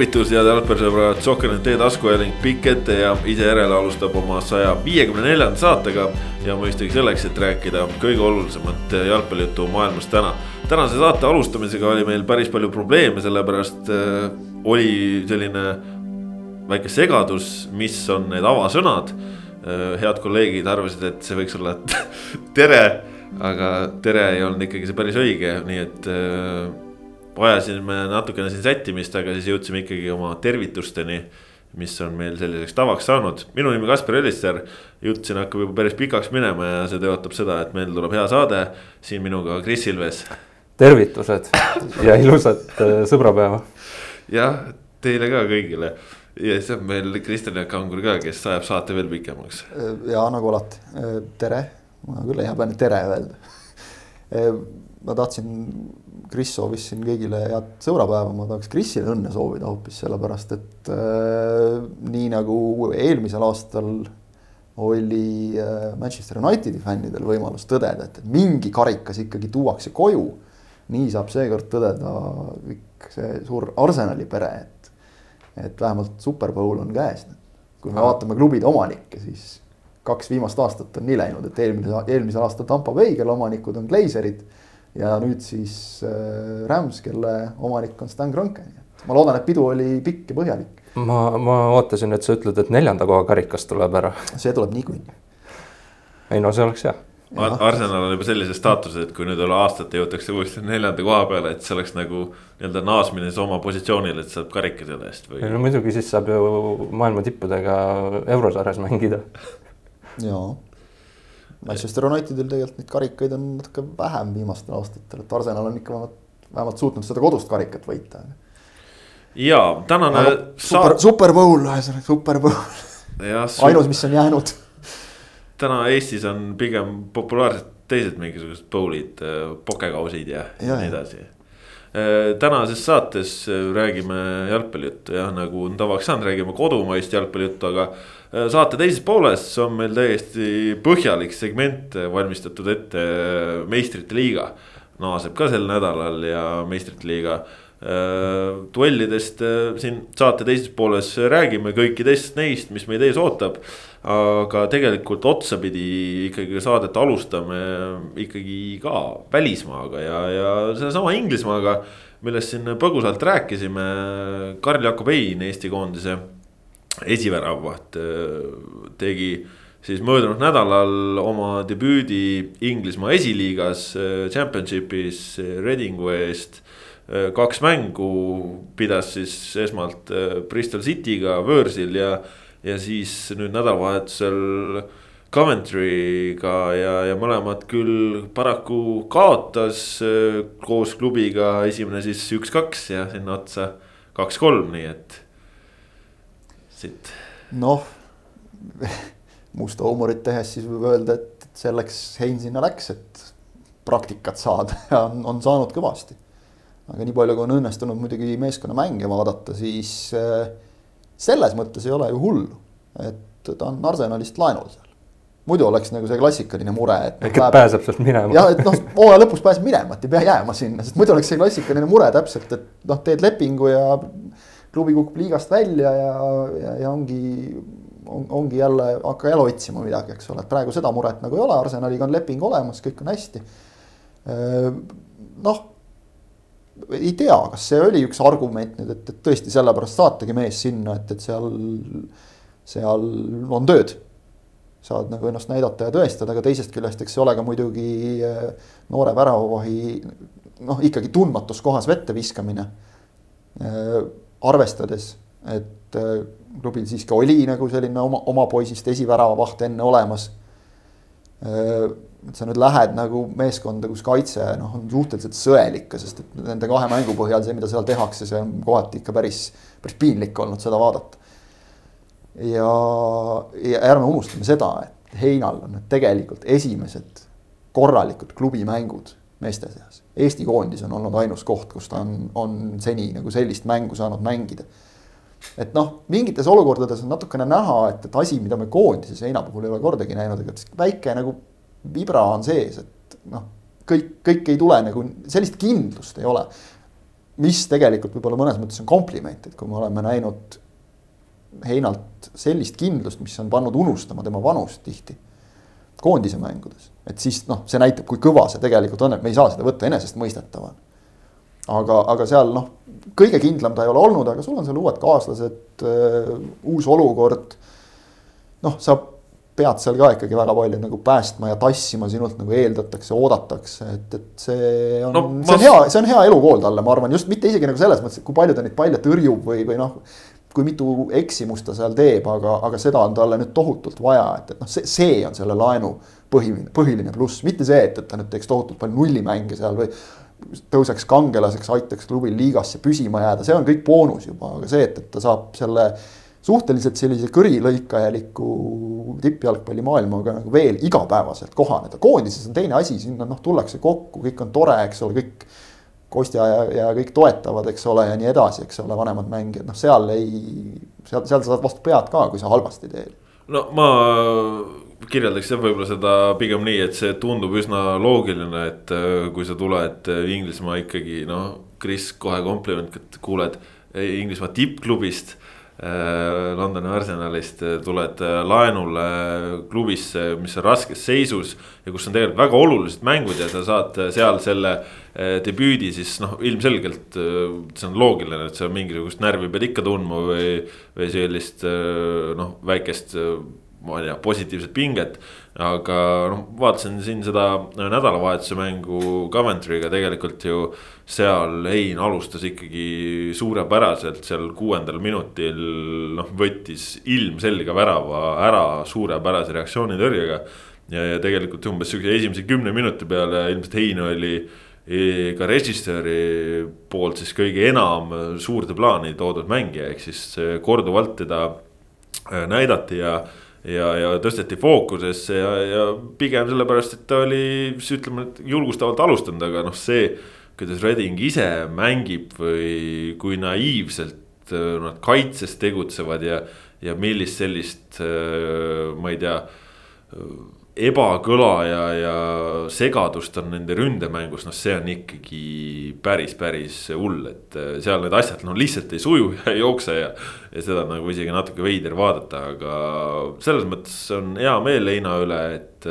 tervitus, head jalgpallisõbrad, Sokkernet e-taskuhääling pikk ette ja ise järele alustab oma saja viiekümne neljanda saatega. ja mõistagi selleks, et rääkida kõige olulisemat jalgpallijuttu maailmas täna. tänase saate alustamisega oli meil päris palju probleeme, sellepärast äh, oli selline väike segadus, mis on need avasõnad äh,. head kolleegid arvasid, et see võiks olla tere, aga tere ei olnud ikkagi see päris õige, nii et äh, vajasime natukene siin sättimist, aga siis jõudsime ikkagi oma tervitusteni. mis on meil selliseks tavaks saanud, minu nimi Kaspar Ellister, jutt siin hakkab juba päris pikaks minema ja see tõotab seda, et meil tuleb hea saade. siin minuga Kris Ilves. tervitused ja ilusat äh, sõbrapäeva. jah, teile ka kõigile ja siis on meil Kristjan Kangur ka, kes ajab saate veel pikemaks. ja nagu alati, tere, ma küll ei häbene tere öelda ma tahtsin, Kris soovis siin kõigile head sõbrapäeva, ma tahaks Krisile õnne soovida hoopis sellepärast, et äh, nii nagu eelmisel aastal oli äh, Manchester Unitedi fännidel võimalus tõdeda, et mingi karikas ikkagi tuuakse koju. nii saab seekord tõdeda kõik see suur Arsenali pere, et, et vähemalt Super Bowl on käes. kui me vaatame klubide omanikke, siis kaks viimast aastat on nii läinud, et eelmise, eelmisel aastal Tampa Bay, kelle omanikud on Glazerid ja nüüd siis äh, Rams, kelle omanik on Stan Kroenke, nii et ma loodan, et pidu oli pikk ja põhjalik. ma, ma ootasin, et sa ütled, et neljanda koha karikas tuleb ära. see tuleb niikuinii. ei no see oleks hea. Arsenal on juba sellises staatuses, et kui nüüd üle aastate jõutakse uuesti neljanda koha peale, et see oleks nagu nii-öelda naasmine siis oma positsioonile, et saab karika selle eest või? no muidugi, siis saab ju maailma tippudega eurosarjas mängida. jaa Manchester Unitedil tegelikult neid karikaid on natuke vähem viimastel aastatel, et Arsenal on ikka vähemalt, vähemalt suutnud seda kodust karikat võita. ja tänane. super, Super Bowl, ühesõnaga Super Bowl. ainus, mis on jäänud. täna Eestis on pigem populaarsed teised mingisugused bowl'id, äh, pokekausid ja, ja, nii edasi tänases saates äh, räägime jalgpallijuttu jah, nagu on tavaks saanud, räägime kodumaist jalgpallijuttu, aga Äh, saate teises pooles on meil täiesti põhjalik segment valmistatud ette äh, meistrite liiga. naaseb ka sel nädalal ja meistrite liiga äh, duellidest siin saate teises pooles räägime kõikidest neist, mis meid ees ootab. Aga tegelikult otsapidi ikkagi saadet alustame ikkagi ka välismaaga ja, ja sellesama Inglismaaga. millest siin põgusalt rääkisime, Karl-Jakob Ein, Eesti koondise esiväravat äh, tegi siis möödunud nädalal oma debüüdi Inglismaa esiliigas championship'is Readingu eest. kaks mängu pidas siis esmalt Bristol City'ga võõrsil ja, ja siis nüüd nädalavahetusel Coventry'ga ja, ja mõlemad küll paraku kaotas koos klubiga, esimene siis üks-kaks ja sinna otsa kaks-kolm, nii et siit? noh, musta huumorit tehes siis võib öelda, et selleks Hein sinna läks, et praktikat saada ja on, on saanud kõvasti. aga nii palju, kui on õnnestunud muidugi meeskonna mänge vaadata, siis äh, selles mõttes ei ole ju hullu, et ta on Arsenalist laenul seal muidu oleks nagu see klassikaline mure, et. ehk et pääseb sealt minema. jah, et noh, hooaja lõpus pääseb minema, et ei pea jääma sinna, sest muidu oleks see klassikaline mure täpselt, et noh, teed lepingu ja klubi kukub liigast välja ja, ja, ja ongi on,, ongi jälle, hakka jälle otsima midagi, eks ole, et praegu seda muret nagu ei ole, Arsenaliga on leping olemas, kõik on hästi. noh, ei tea, kas see oli üks argument nüüd, et, et tõesti sellepärast saatagi mees sinna, et, et seal, seal on tööd. saad nagu ennast näidata ja tõestada, aga teisest küljest, eks see ole ka muidugi noore väravavahi noh, ikkagi tundmatus kohas vette viskamine arvestades, et äh, klubil siiski oli nagu selline oma, oma poisist esiväravavaht enne olemas. Et sa nüüd lähed nagu meeskonda, kus kaitse noh, on suhteliselt sõelik, sest et nende kahe mängu põhjal see, mida seal tehakse, see on kohati ikka päris, päris piinlik olnud seda vaadata. ja, ja ärme unustame seda, et Heinal on need tegelikult esimesed korralikud klubimängud meeste seas. Eesti koondis on olnud ainus koht, kus ta on, on seni nagu sellist mängu saanud mängida. et noh, mingites olukordades on natukene näha, et, et asi, mida me koondises heina puhul ei ole kordagi näinud, aga väike nagu vibra on sees, et noh, kõik, kõik ei tule nagu, sellist kindlust ei ole. mis tegelikult võib-olla mõnes mõttes on kompliment, et kui me oleme näinud Heinalt sellist kindlust, mis on pannud unustama tema vanust tihti koondise mängudes. et siis noh, see näitab, kui kõva see tegelikult on, et me ei saa seda võtta enesestmõistetavana. aga, aga seal noh, kõige kindlam ta ei ole olnud, aga sul on seal uued kaaslased äh,, uus olukord. noh, sa pead seal ka ikkagi väga palju nagu päästma ja tassima sinult nagu eeldatakse, oodatakse, et, et see on no,, see on ma... hea, see on hea elukool talle, ma arvan, just mitte isegi nagu selles mõttes, et kui palju ta neid palle tõrjub või, või noh kui mitu eksimust ta seal teeb, aga, aga seda on talle nüüd tohutult vaja, et, et noh, see, see on selle laenu põhiline, põhiline pluss, mitte see, et, et ta nüüd teeks tohutult palju nullimänge seal või tõuseks kangelaseks, aitaks klubil liigasse püsima jääda, see on kõik boonus juba, aga see, et, et ta saab selle suhteliselt sellise kõrilõikajaliku tippjalgpallimaailmaga nagu veel igapäevaselt kohaneda. koondises on teine asi, sinna noh, tullakse kokku, kõik on tore, eks ole, kõik Kostja ja, ja kõik toetavad, eks ole, ja nii edasi, eks ole, vanemad mängijad, noh, seal ei, seal, seal sa saad vastu pead ka, kui sa halvasti teed. no ma kirjeldaks jah, võib-olla seda pigem nii, et see tundub üsna loogiline, et äh, kui sa tuled Inglismaa ikkagi noh, Kris kohe kompliment, et kuuled Inglismaa tippklubist Äh, Londoni Arsenalist äh, tuled äh, laenule klubisse, mis on raskes seisus. ja kus on tegelikult väga olulised mängud ja sa saad seal selle debüüdi, siis noh, ilmselgelt see on loogiline, et sa mingisugust närvi pead ikka tundma või. või sellist noh, väikest ma ei tea, positiivset pinget. aga noh, vaatasin siin seda nädalavahetuse mängu Coventry'ga tegelikult ju seal Hein alustas ikkagi suurepäraselt seal kuuendal minutil noh, võttis ilmselge värava ära suurepärase reaktsioonitõrjega. ja, ja tegelikult umbes sihukese esimese kümne minuti peale ilmselt Hein oli e, ka režissööri poolt siis kõige enam suurde plaani toodud mängija, ehk siis korduvalt teda äh, näidati ja ja, ja tõsteti fookusesse ja, ja pigem sellepärast, et ta oli siis ütleme, julgustavalt alustanud, aga noh, see kuidas Reding ise mängib või kui naiivselt äh, nad kaitses tegutsevad ja, ja millist sellist, äh, ma ei tea ebakõla ja, ja segadust on nende ründemängus, noh, see on ikkagi päris, päris hull, et äh, seal need asjad no lihtsalt ei suju ja ei jookse ja. ja seda nagu isegi natuke veider vaadata, aga selles mõttes on hea meel Heina üle, et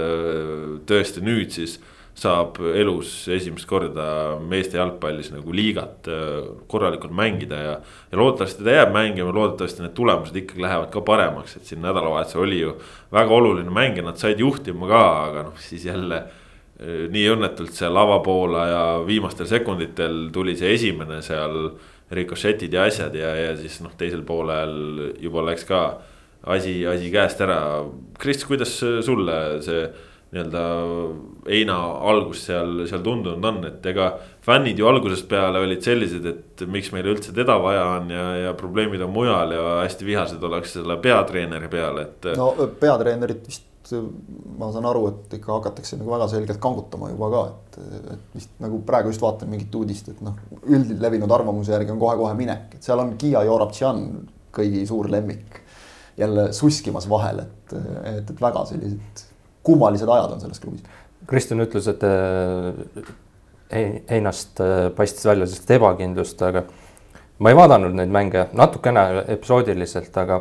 tõesti nüüd siis saab elus esimest korda meeste jalgpallis nagu liigat äh, korralikult mängida ja. ja loodetavasti ta jääb mängima, loodetavasti need tulemused ikkagi lähevad ka paremaks, et siin nädalavahetusel oli ju väga oluline mäng ja nad said juhtima ka, aga noh, siis jälle äh, nii õnnetult seal avapoole ja viimastel sekunditel tuli see esimene seal rikošetid ja asjad ja, ja siis noh, teisel poolel juba läks ka asi, asi käest ära. Kris, kuidas sulle see nii-öelda Heina algus seal, seal tundunud on, et ega. fännid ju algusest peale olid sellised, et miks meil üldse teda vaja on ja, ja probleemid on mujal ja hästi vihased ollakse selle peatreeneri peale, et. no peatreenerit vist ma saan aru, et ikka hakatakse nagu väga selgelt kangutama juba ka, et, et vist nagu praegu just vaatan mingit uudist, et noh, üldlevinud arvamuse järgi on kohe-kohe minek, et seal on Kiia Jorabtšan kõigi suur lemmik jälle suskimas vahel, et, et, et väga sellised kummalised ajad on selles klubis. Kristjan ütles, et Heinast äh, paistis välja sellist ebakindlust, aga ma ei vaadanud neid mänge natukene episoodiliselt, aga,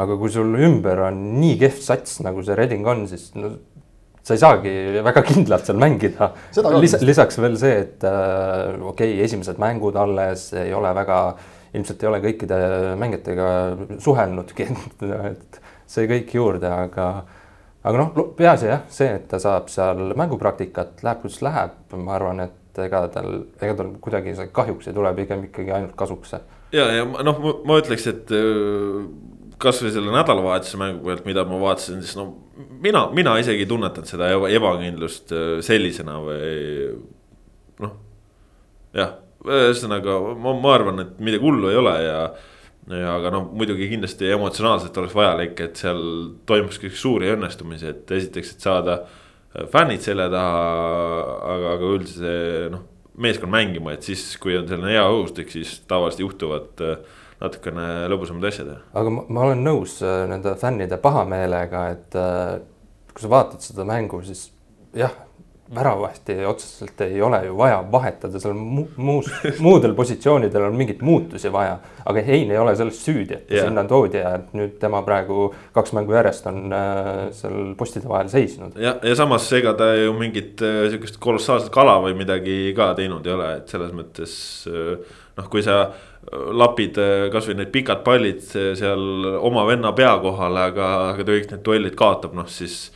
aga kui sul ümber on nii kehv sats, nagu see Reding on, siis no, sa ei saagi väga kindlalt seal mängida. Lis lisaks veel see, et äh, okei okay,, esimesed mängud alles ei ole väga, ilmselt ei ole kõikide mängijatega suhelnudki, et see kõik juurde, aga aga noh, peaasi jah, see, et ta saab seal mängupraktikat, läheb kuidas läheb, ma arvan, et ega tal, ega tal kuidagi see kahjuks ei tule, pigem ikkagi ainult kasuks ja, ja noh, ma ütleks, et äh, kasvõi selle nädalavahetuse mängu pealt, mida ma vaatasin, siis no mina, mina isegi ei tunnetanud seda ebakindlust äh, sellisena või noh. jah, ühesõnaga ma, ma arvan, et midagi hullu ei ole ja ja aga noh, muidugi kindlasti emotsionaalselt oleks vajalik, et seal toimuks kõik suuri õnnestumisi, et esiteks, et saada äh, fännid selja taha, aga, aga üldse noh, meeskond mängima, et siis, kui on selline hea õhustik, siis tavaliselt juhtuvad äh, natukene lõbusamad asjad. aga ma, ma olen nõus äh, nende fännide pahameelega, et kui sa vaatad seda mängu, siis jah, väravahti otseselt ei ole ju vaja vahetada, seal mu muus, muudel positsioonidel on mingeid muutusi vaja. aga Hein ei ole selles süüdi, et yeah. sinna toodi ja nüüd tema praegu kaks mängu järjest on äh, seal postide vahel seisnud. ja, ja samas ega ta ju mingit äh, sihukest kolossaalset kala või midagi ka teinud ei ole, et selles mõttes äh, noh, kui sa lapid kasvõi need pikad pallid seal oma venna pea kohale, aga, aga ta kõik need duellid kaotab, noh siis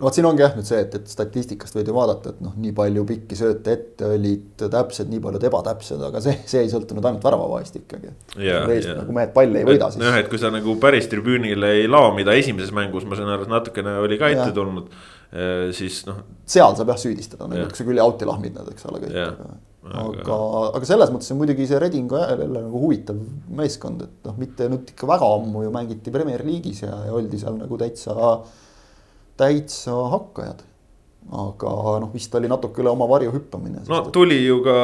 vot siin ongi jah nüüd see, et, et statistikast võid ju vaadata, et noh, nii palju pikki sööte ette olid täpsed, nii paljud ebatäpsed, aga see, see ei sõltunud ainult väravavahist ikkagi. nagu mehed palli ei võida siis. jah, et kui sa nagu päris tribüünile ei lao, mida esimeses mängus ma saan aru, et natukene oli ka ette tulnud, eh, siis noh. seal saab jah süüdistada, nagu sa külje out'i lahmid nad, eks ole, kõik. aga, aga, aga selles mõttes on muidugi see Reding jälle nagu huvitav meeskond, et noh, mitte nüüd ikka väga ammu ju mängiti Premier League'is ja, ja oldi seal nagu täitsa täitsa hakkajad aga noh, vist oli natuke üle oma varju hüppamine. no tuli ju ka,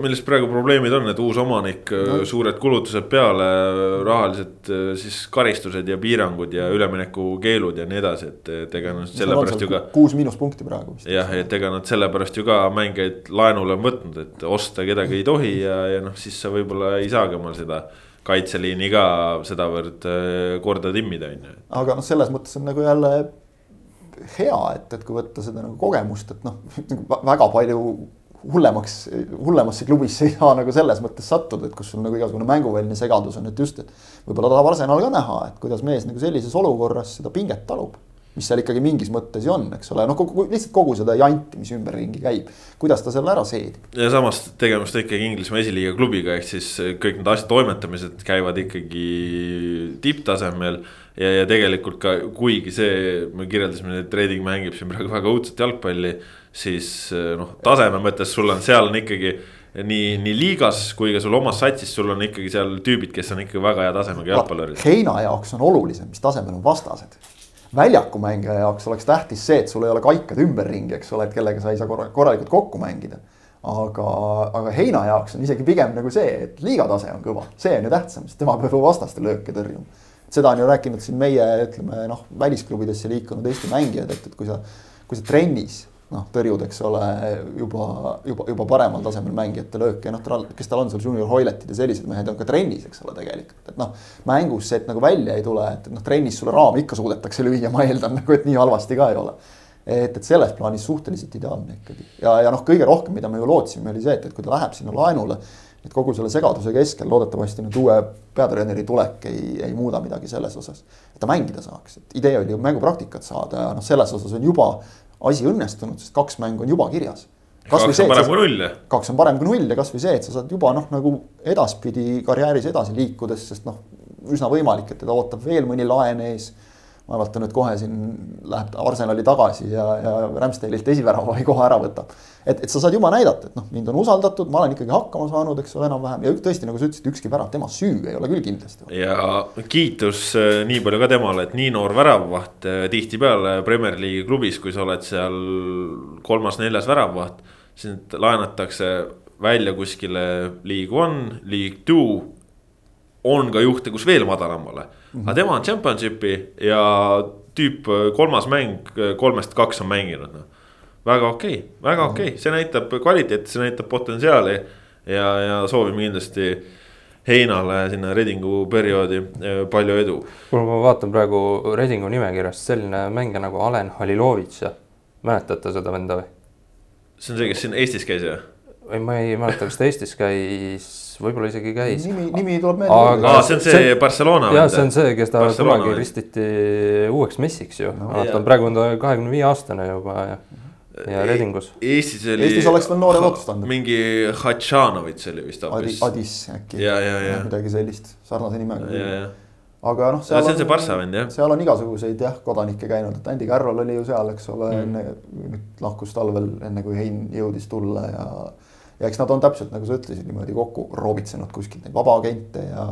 milles praegu probleemid on, et uus omanik no., suured kulutused peale, rahalised siis karistused ja piirangud ja üleminekukeelud ja nii edasi, et, et ega noh, sellepärast ju ka. kuus miinuspunkti praegu vist. jah, et ega nad sellepärast ju ka mängijaid laenule on võtnud, et osta kedagi ei tohi ja, ja noh, siis sa võib-olla ei saagi omal seda kaitseliini ka sedavõrd korda timmida, on ju. aga noh, selles mõttes on nagu jälle hea, et, et kui võtta seda nagu kogemust, et noh, nagu väga palju hullemaks, hullemasse klubisse ei saa nagu selles mõttes sattuda, et kus sul nagu igasugune mänguväline segadus on, et just, et võib-olla tahab Arsenal ka näha, et kuidas mees nagu sellises olukorras seda pinget talub mis seal ikkagi mingis mõttes ju on, eks ole, noh kogu, lihtsalt kogu seda janti, mis ümberringi käib, kuidas ta selle ära seedib. ja samas tegemist ikkagi Inglismaa esiliiga klubiga, ehk siis kõik need asjatoimetamised käivad ikkagi tipptasemel ja, ja tegelikult ka, kuigi see, me kirjeldasime, et Reding mängib siin praegu väga õudset jalgpalli. siis noh, taseme mõttes sul on seal on ikkagi nii, nii liigas kui ka sul omas satsis, sul on ikkagi seal tüübid, kes on ikkagi väga hea tasemega jalgpallurid. heina jaoks on olulisem, mis tasemel on vastased väljakumängija jaoks oleks tähtis see, et sul ei ole kaikad ümberringi, eks ole, et kellega sa ei saa korralikult kokku mängida. aga, aga Heina jaoks on isegi pigem nagu see, et liiga tase on kõva, see on ju tähtsam, sest tema peab ju vastaste lööke tõrjuma seda on ju rääkinud siin meie, ütleme noh, välisklubidesse liikunud Eesti mängijad, et, et kui sa, kui sa trennis noh, tõrjud, eks ole, juba, juba, juba paremal tasemel mängijate lööke, noh, kes tal on seal junior Hoiletid ja sellised mehed on ka trennis, eks ole, tegelikult, et noh. mängus see, et nagu välja ei tule, et, noh, trennis sulle raami ikka suudetakse lüüa, ma eeldan nagu, et nii halvasti ka ei ole. et, et selles plaanis suhteliselt ideaalne ikkagi ja, ja noh, kõige rohkem, mida me ju lootsime, oli see, et, et kui ta läheb sinna laenule et kogu selle segaduse keskel loodetavasti nüüd uue peatreeneri tulek ei, ei muuda midagi selles osas. et ta mängida saaks, et idee oli ju mängupraktikat saada ja noh, selles osas on juba asi õnnestunud, sest kaks mängu on juba kirjas. kaks on parem kui null. kaks on parem kui null ja kasvõi see, et sa saad juba noh, nagu edaspidi karjääris edasi liikudes, sest noh, üsna võimalik, et teda ootab veel mõni laen ees vaevalt ta nüüd kohe siin läheb Arsenali tagasi ja, ja Ramsdale'ilt esivärava kohe ära võtab. et, et sa saad juba näidata, et noh, mind on usaldatud, ma olen ikkagi hakkama saanud, eks ole, enam-vähem ja tõesti, nagu sa ütlesid, ükski värav tema süü ei ole küll kindlasti. ja kiitus äh, nii palju ka temale, et nii noor väravavaht äh, tihtipeale Premier League'i klubis, kui sa oled seal kolmas-neljas väravavaht, sind laenatakse välja kuskile League One, League Two on ka juhte, kus veel madalamale. Aga tema on championship'i ja tüüp kolmas mäng kolmest kaks on mänginud noh. väga okei okay,, väga mhm. okei okay., see näitab kvaliteeti, see näitab potentsiaali ja, ja soovime kindlasti Heinale sinna Redingu perioodi äh, palju edu. kuule, ma vaatan praegu Redingu nimekirjast selline mängija nagu Alen Halilovitš mäletate seda venda või? see on see, kes siin Eestis käis või ma ei mäleta, kas ta Eestis käis võib-olla isegi käis. nimi, nimi tuleb meelde. aga Aa, see on see, see Barcelona. ja see on see, kes ta Barcelona kunagi ristiti uueks messiks ju no,, vaata praegu on ta kahekümne viie aastane juba ja. ja Redingus. Eestis oli. Eestis oleks veel noore lootust anda. mingi Hatšanovitš oli vist hoopis. Adis äkki. midagi sellist, sarnase nimega. aga noh. see on see Barca vend jah. seal on igasuguseid jah, kodanikke käinud, et Andy Carroll oli ju seal, eks ole mm., enne, lahkus talvel, enne kui Hein jõudis tulla ja ja eks nad on täpselt nagu sa ütlesid, niimoodi kokku roobitsenud kuskilt neid vabaagente ja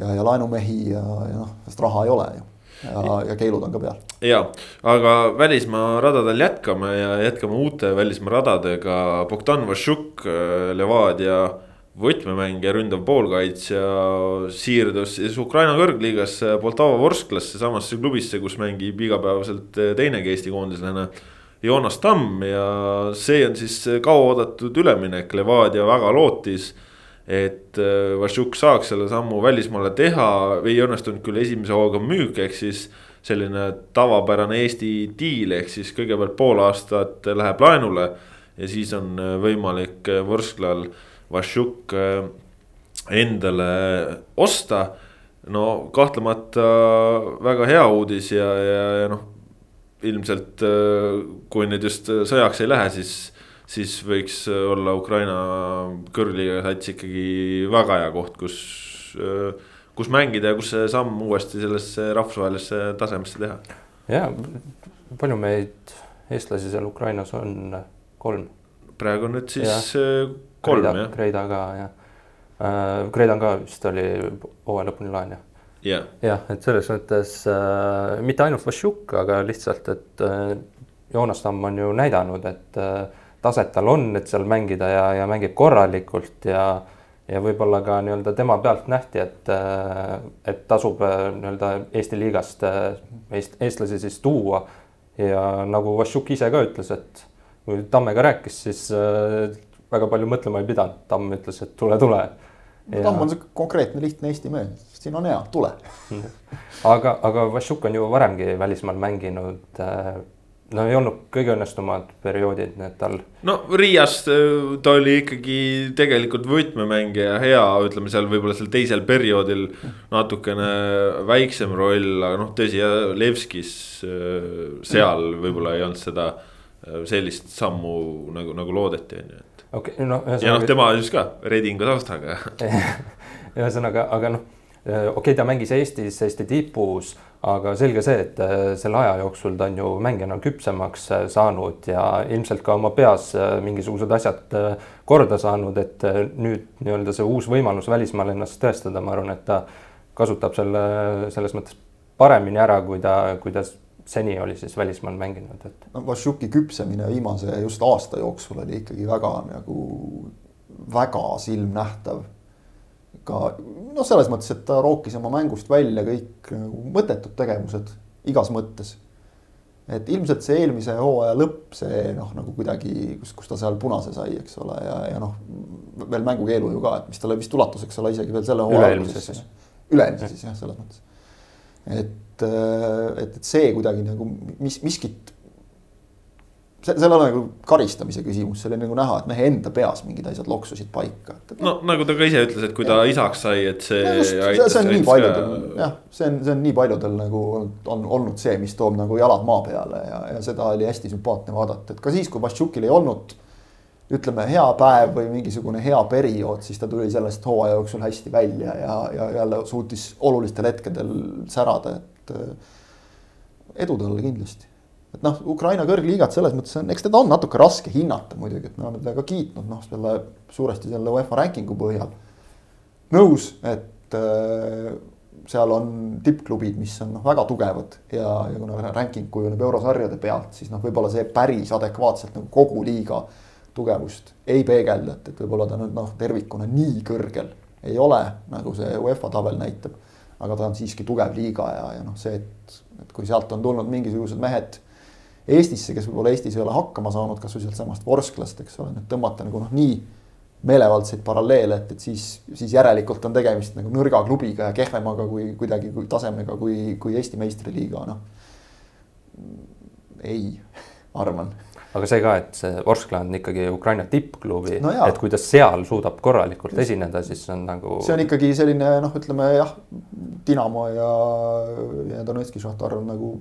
ja, ja laenumehi ja, ja noh, sest raha ei ole ju ja, ja keelud on ka peal. ja, aga välismaa radadel jätkame ja jätkame uute välismaa radadega. Bogdan Vašuk, äh, Levadia võtmemängija, ründav poolkaitsja, siirdus siis Ukraina kõrgliigasse Poltava Vorsklasse, samasse klubisse, kus mängib igapäevaselt äh, teinegi Eesti koondislane Joonas Tamm ja see on siis kauaoodatud üleminek, Levadia väga lootis. et äh, Vašjuk saaks selle sammu välismaale teha, ei õnnestunud küll esimese hooga müük, ehk siis selline tavapärane Eesti diil, ehk siis kõigepealt pool aastat läheb laenule ja siis on võimalik Võrsklal Vašjuk endale osta no kahtlemata väga hea uudis ja, ja, ja noh, ilmselt kui nüüd just sõjaks ei lähe, siis, siis võiks olla Ukraina kõrgliiga sats ikkagi väga hea koht, kus, kus mängida ja kus see samm uuesti sellesse rahvusvahelisse tasemesse teha. ja, palju meid, eestlasi seal Ukrainas on, kolm? praegu on nüüd siis ja. kolm Kreida, jah. Kreida ka jah äh,. Kreedan ka vist oli hooaja lõpuni laen jah yeah.. jah, et selles mõttes äh, mitte ainult Vassiuk, aga lihtsalt, et äh, Joonas Tamm on ju näidanud, et äh, taset tal on, et seal mängida ja, ja mängib korralikult ja ja võib-olla ka nii-öelda tema pealt nähti, et, äh, et tasub äh, nii-öelda Eesti liigast äh, eest, eestlasi siis tuua. ja nagu Vassiuk ise ka ütles, et kui Tammega rääkis, siis väga palju mõtlema ei pidanud, Tamm ütles, et tule, tule Ja... Tamm on sihuke konkreetne, lihtne Eesti mees, siin on hea, tule aga, aga Vašuk on ju varemgi välismaal mänginud. Äh, no ei olnud kõige õnnestumad perioodid need tal. no Riias äh, ta oli ikkagi tegelikult võtmemängija, hea, ütleme seal võib-olla sel teisel perioodil natukene väiksem roll, aga noh, tõsi, Levskis äh, seal võib-olla ei olnud seda sellist sammu nagu, nagu loodeti, on ju okei okay,, no. ja noh, tema siis ka Redingu taustaga ühesõnaga, aga noh, okei okay,, ta mängis Eestis Eesti tipus, aga selge see, et äh, selle aja jooksul ta on ju mängijana küpsemaks äh, saanud ja ilmselt ka oma peas äh, mingisugused asjad korda saanud, et nüüd nii-öelda see uus võimalus välismaal ennast tõestada, ma arvan, et ta kasutab selle selles mõttes paremini ära, kui ta, kui ta seni oli siis välismaal mänginud, et. no Vašuki küpsemine viimase just aasta jooksul oli ikkagi väga nagu, väga silmnähtav. ka noh, selles mõttes, et ta rookis oma mängust välja kõik nagu mõttetud tegevused igas mõttes. et ilmselt see eelmise hooaja lõpp, see noh, nagu kuidagi, kus, kus ta seal punase sai, eks ole, ja, ja noh, veel mängukeelu ju ka, et mis talle vist ulatus, eks ole, isegi veel selle hooaja alguses. üle-eelmise siis jah, selles mõttes. et et, et, et see kuidagi nagu mis, miskit. see, seal ole nagu karistamise küsimus, see oli nagu näha, et mehe enda peas mingid asjad loksusid paika. no nagu ta ka ise ütles, et kui ta ja. isaks sai, et see. see, see on nii paljudel ka... jah, see on, see on nii paljudel nagu on olnud see, mis toob nagu jalad maa peale ja, ja seda oli hästi sümpaatne vaadata, et ka siis, kui Vassiukil ei olnud ütleme, hea päev või mingisugune hea periood, siis ta tuli sellest hooaja jooksul hästi välja ja, ja jälle suutis olulistel hetkedel särada, et äh, edu talle kindlasti. et noh, Ukraina kõrgliigat selles mõttes on, eks teda on natuke raske hinnata muidugi, et me oleme teda ka kiitnud, noh, selle suuresti selle UEFA ranking'u põhjal. nõus, et äh, seal on tippklubid, mis on noh, väga tugevad ja, ja kuna ranking kujuneb eurosarjade pealt, siis noh, võib-olla see päris adekvaatselt nagu kogu liiga tugevust ei peegelda, et, võib-olla ta nüüd noh, tervikuna nii kõrgel ei ole, nagu see UEFA tabel näitab aga ta on siiski tugev liiga ja, ja noh, see, et, et kui sealt on tulnud mingisugused mehed Eestisse, kes võib-olla Eestis ei ole hakkama saanud, kasvõi sealtsamast Vorsklast, eks ole, nüüd tõmmata nagu noh, nii meelevaldseid paralleele, et, et siis, siis järelikult on tegemist nagu nõrga klubiga ja kehvemaga kui kuidagi kui tasemega kui, kui Eesti meistriliiga, noh. ei, arvan aga see ka, et see Vorskla on ikkagi Ukraina tippklubi no, et kui ta seal suudab korralikult esineda, siis on nagu. see on ikkagi selline noh, ütleme jah, Dinamo ja, ja Donetski Šahtar on nagu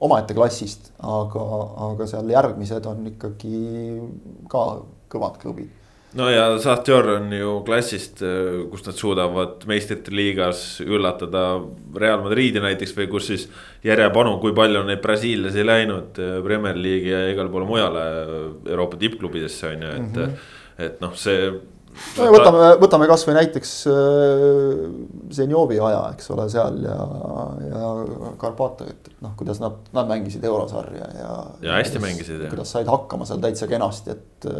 omaette klassist, aga, aga seal järgmised on ikkagi ka kõvad klubid no ja Sahtjor on ju klassist, äh, kus nad suudavad meistrite liigas üllatada Real Madridi näiteks või kus siis järjepanu, kui palju on neid brasiillasi läinud äh, Premier League'i ja igale poole mujale äh, Euroopa tippklubidesse on ju, et mm, -hmm. et noh, see. no võtame, võtame kasvõi näiteks Zenjovi aja, eks ole, seal ja, ja Karpato, et noh, kuidas nad, nad mängisid eurosarja ja. ja hästi kuidas, mängisid. kuidas said hakkama seal täitsa kenasti, et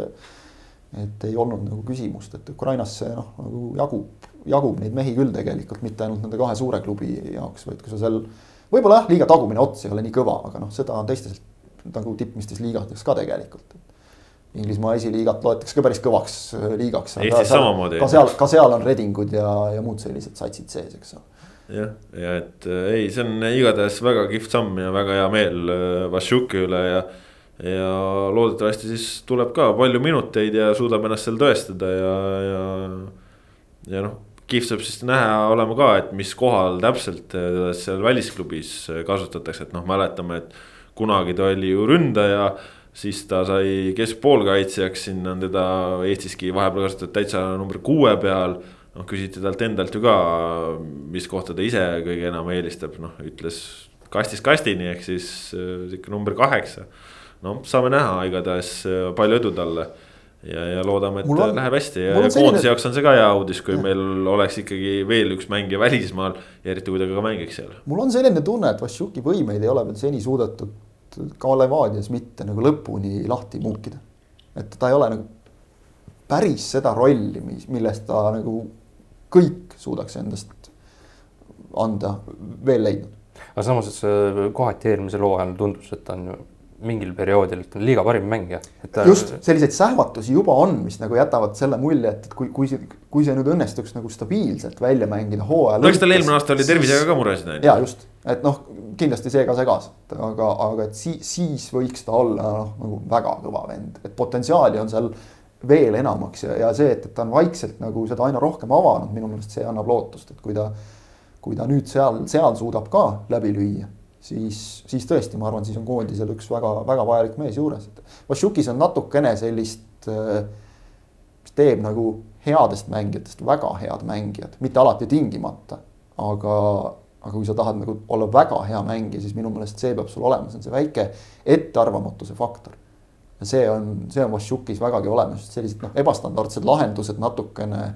et ei olnud nagu küsimust, et Ukrainasse noh, nagu jagub, jagub neid mehi küll tegelikult, mitte ainult nende kahe suure klubi jaoks, vaid kui sa seal. võib-olla jah, liiga tagumine ots ei ole nii kõva, aga noh, seda on teistes nagu tippmistes liigades ka tegelikult. Inglismaa esiliigat loetakse ka päris kõvaks äh, liigaks. Eestis samamoodi. ka seal, ka seal on Redingud ja, ja muud sellised satsid sees, eks ole jah, ja et äh, ei, see on igatahes väga kihvt samm ja väga hea meel äh, Vassiuki üle ja. Ja loodetavasti siis tuleb ka palju minuteid ja suudab ennast seal tõestada ja, ja. ja noh, kihvt saab siis näha olema ka, et mis kohal täpselt teda seal välisklubis kasutatakse, et noh, mäletame, et kunagi ta oli ju ründaja siis ta sai keskpoolkaitsjaks, sinna on teda Eestiski vahepeal kasutatud täitsa number kuue peal. noh, küsiti talt endalt ju ka, mis kohta ta ise kõige enam eelistab, noh, ütles kastist kastini, ehk siis äh, sihuke number kaheksa. No saame näha, igatahes äh, palju edu talle ja, ja loodame, et on, läheb hästi ja, ja koondise selline... jaoks on see ka hea uudis, kui ja. meil oleks ikkagi veel üks mängija välismaal ja eriti kui ta ka mängiks seal. mul on selline tunne, et Vassiuki võimeid ei ole veel seni suudetud ka Levadias mitte nagu lõpuni lahti muukida. et ta ei ole nagu päris seda rolli, mis, milles ta nagu kõik suudaks endast anda, veel leidnud. aga samas, et kohati eelmisel hooajal tundus, et ta on ju mingil perioodil liiga parim mängija. Just selliseid sähvatusi juba on, mis nagu jätavad selle mulje, et, et kui, kui see, kui see nüüd õnnestuks nagu stabiilselt välja mängida hooajal. no eks tal eelmine aasta oli tervisega ka muresid on ju. ja just, et noh, kindlasti see ka segas, aga, aga et siis, siis võiks ta olla noh, nagu väga kõva vend, et potentsiaali on seal veel enamaks ja, ja see, et, et ta on vaikselt nagu seda aina rohkem avanud, minu meelest see annab lootust, et kui ta, kui ta nüüd seal, seal suudab ka läbi lüüa siis, siis tõesti, ma arvan, siis on koondisel üks väga-väga vajalik mees juures, et Vassiukis on natukene sellist, äh, mis teeb nagu headest mängijatest väga head mängijad, mitte alati tingimata, aga, aga kui sa tahad nagu olla väga hea mängija, siis minu meelest see peab sul olema, see on see väike ettearvamatuse faktor. see on, see on Vassiukis vägagi olemas, sellised noh, ebastandardsed lahendused natukene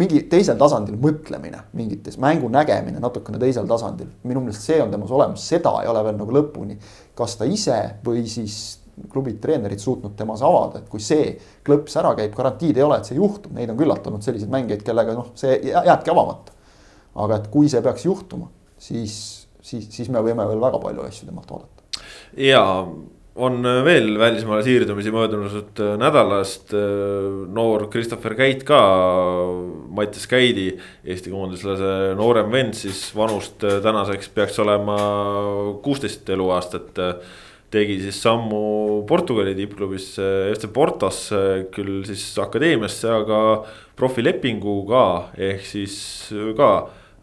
mingi teisel tasandil mõtlemine mingites, mängu nägemine natukene teisel tasandil. minu meelest see on temas olemas, seda ei ole veel nagu lõpuni, kas ta ise või siis klubid, treenerid suutnud temas avada, et kui see klõps ära käib, garantiid ei ole, et see juhtub, neid on küllalt olnud selliseid mängijaid, kellega noh, see jääbki avamata. aga et kui see peaks juhtuma, siis, siis, siis me võime veel väga palju asju temalt oodata. ja on veel välismaale siirdumisi möödunud äh, nädalast. Äh, noor Christopher Käit ka, Mattias Käidi, Eesti koondislase noorem vend, siis vanust äh, tänaseks peaks olema kuusteist eluaastat. tegi siis sammu Portugali tippklubisse FC Portosse, küll siis akadeemiasse, aga profilepinguga ehk siis ka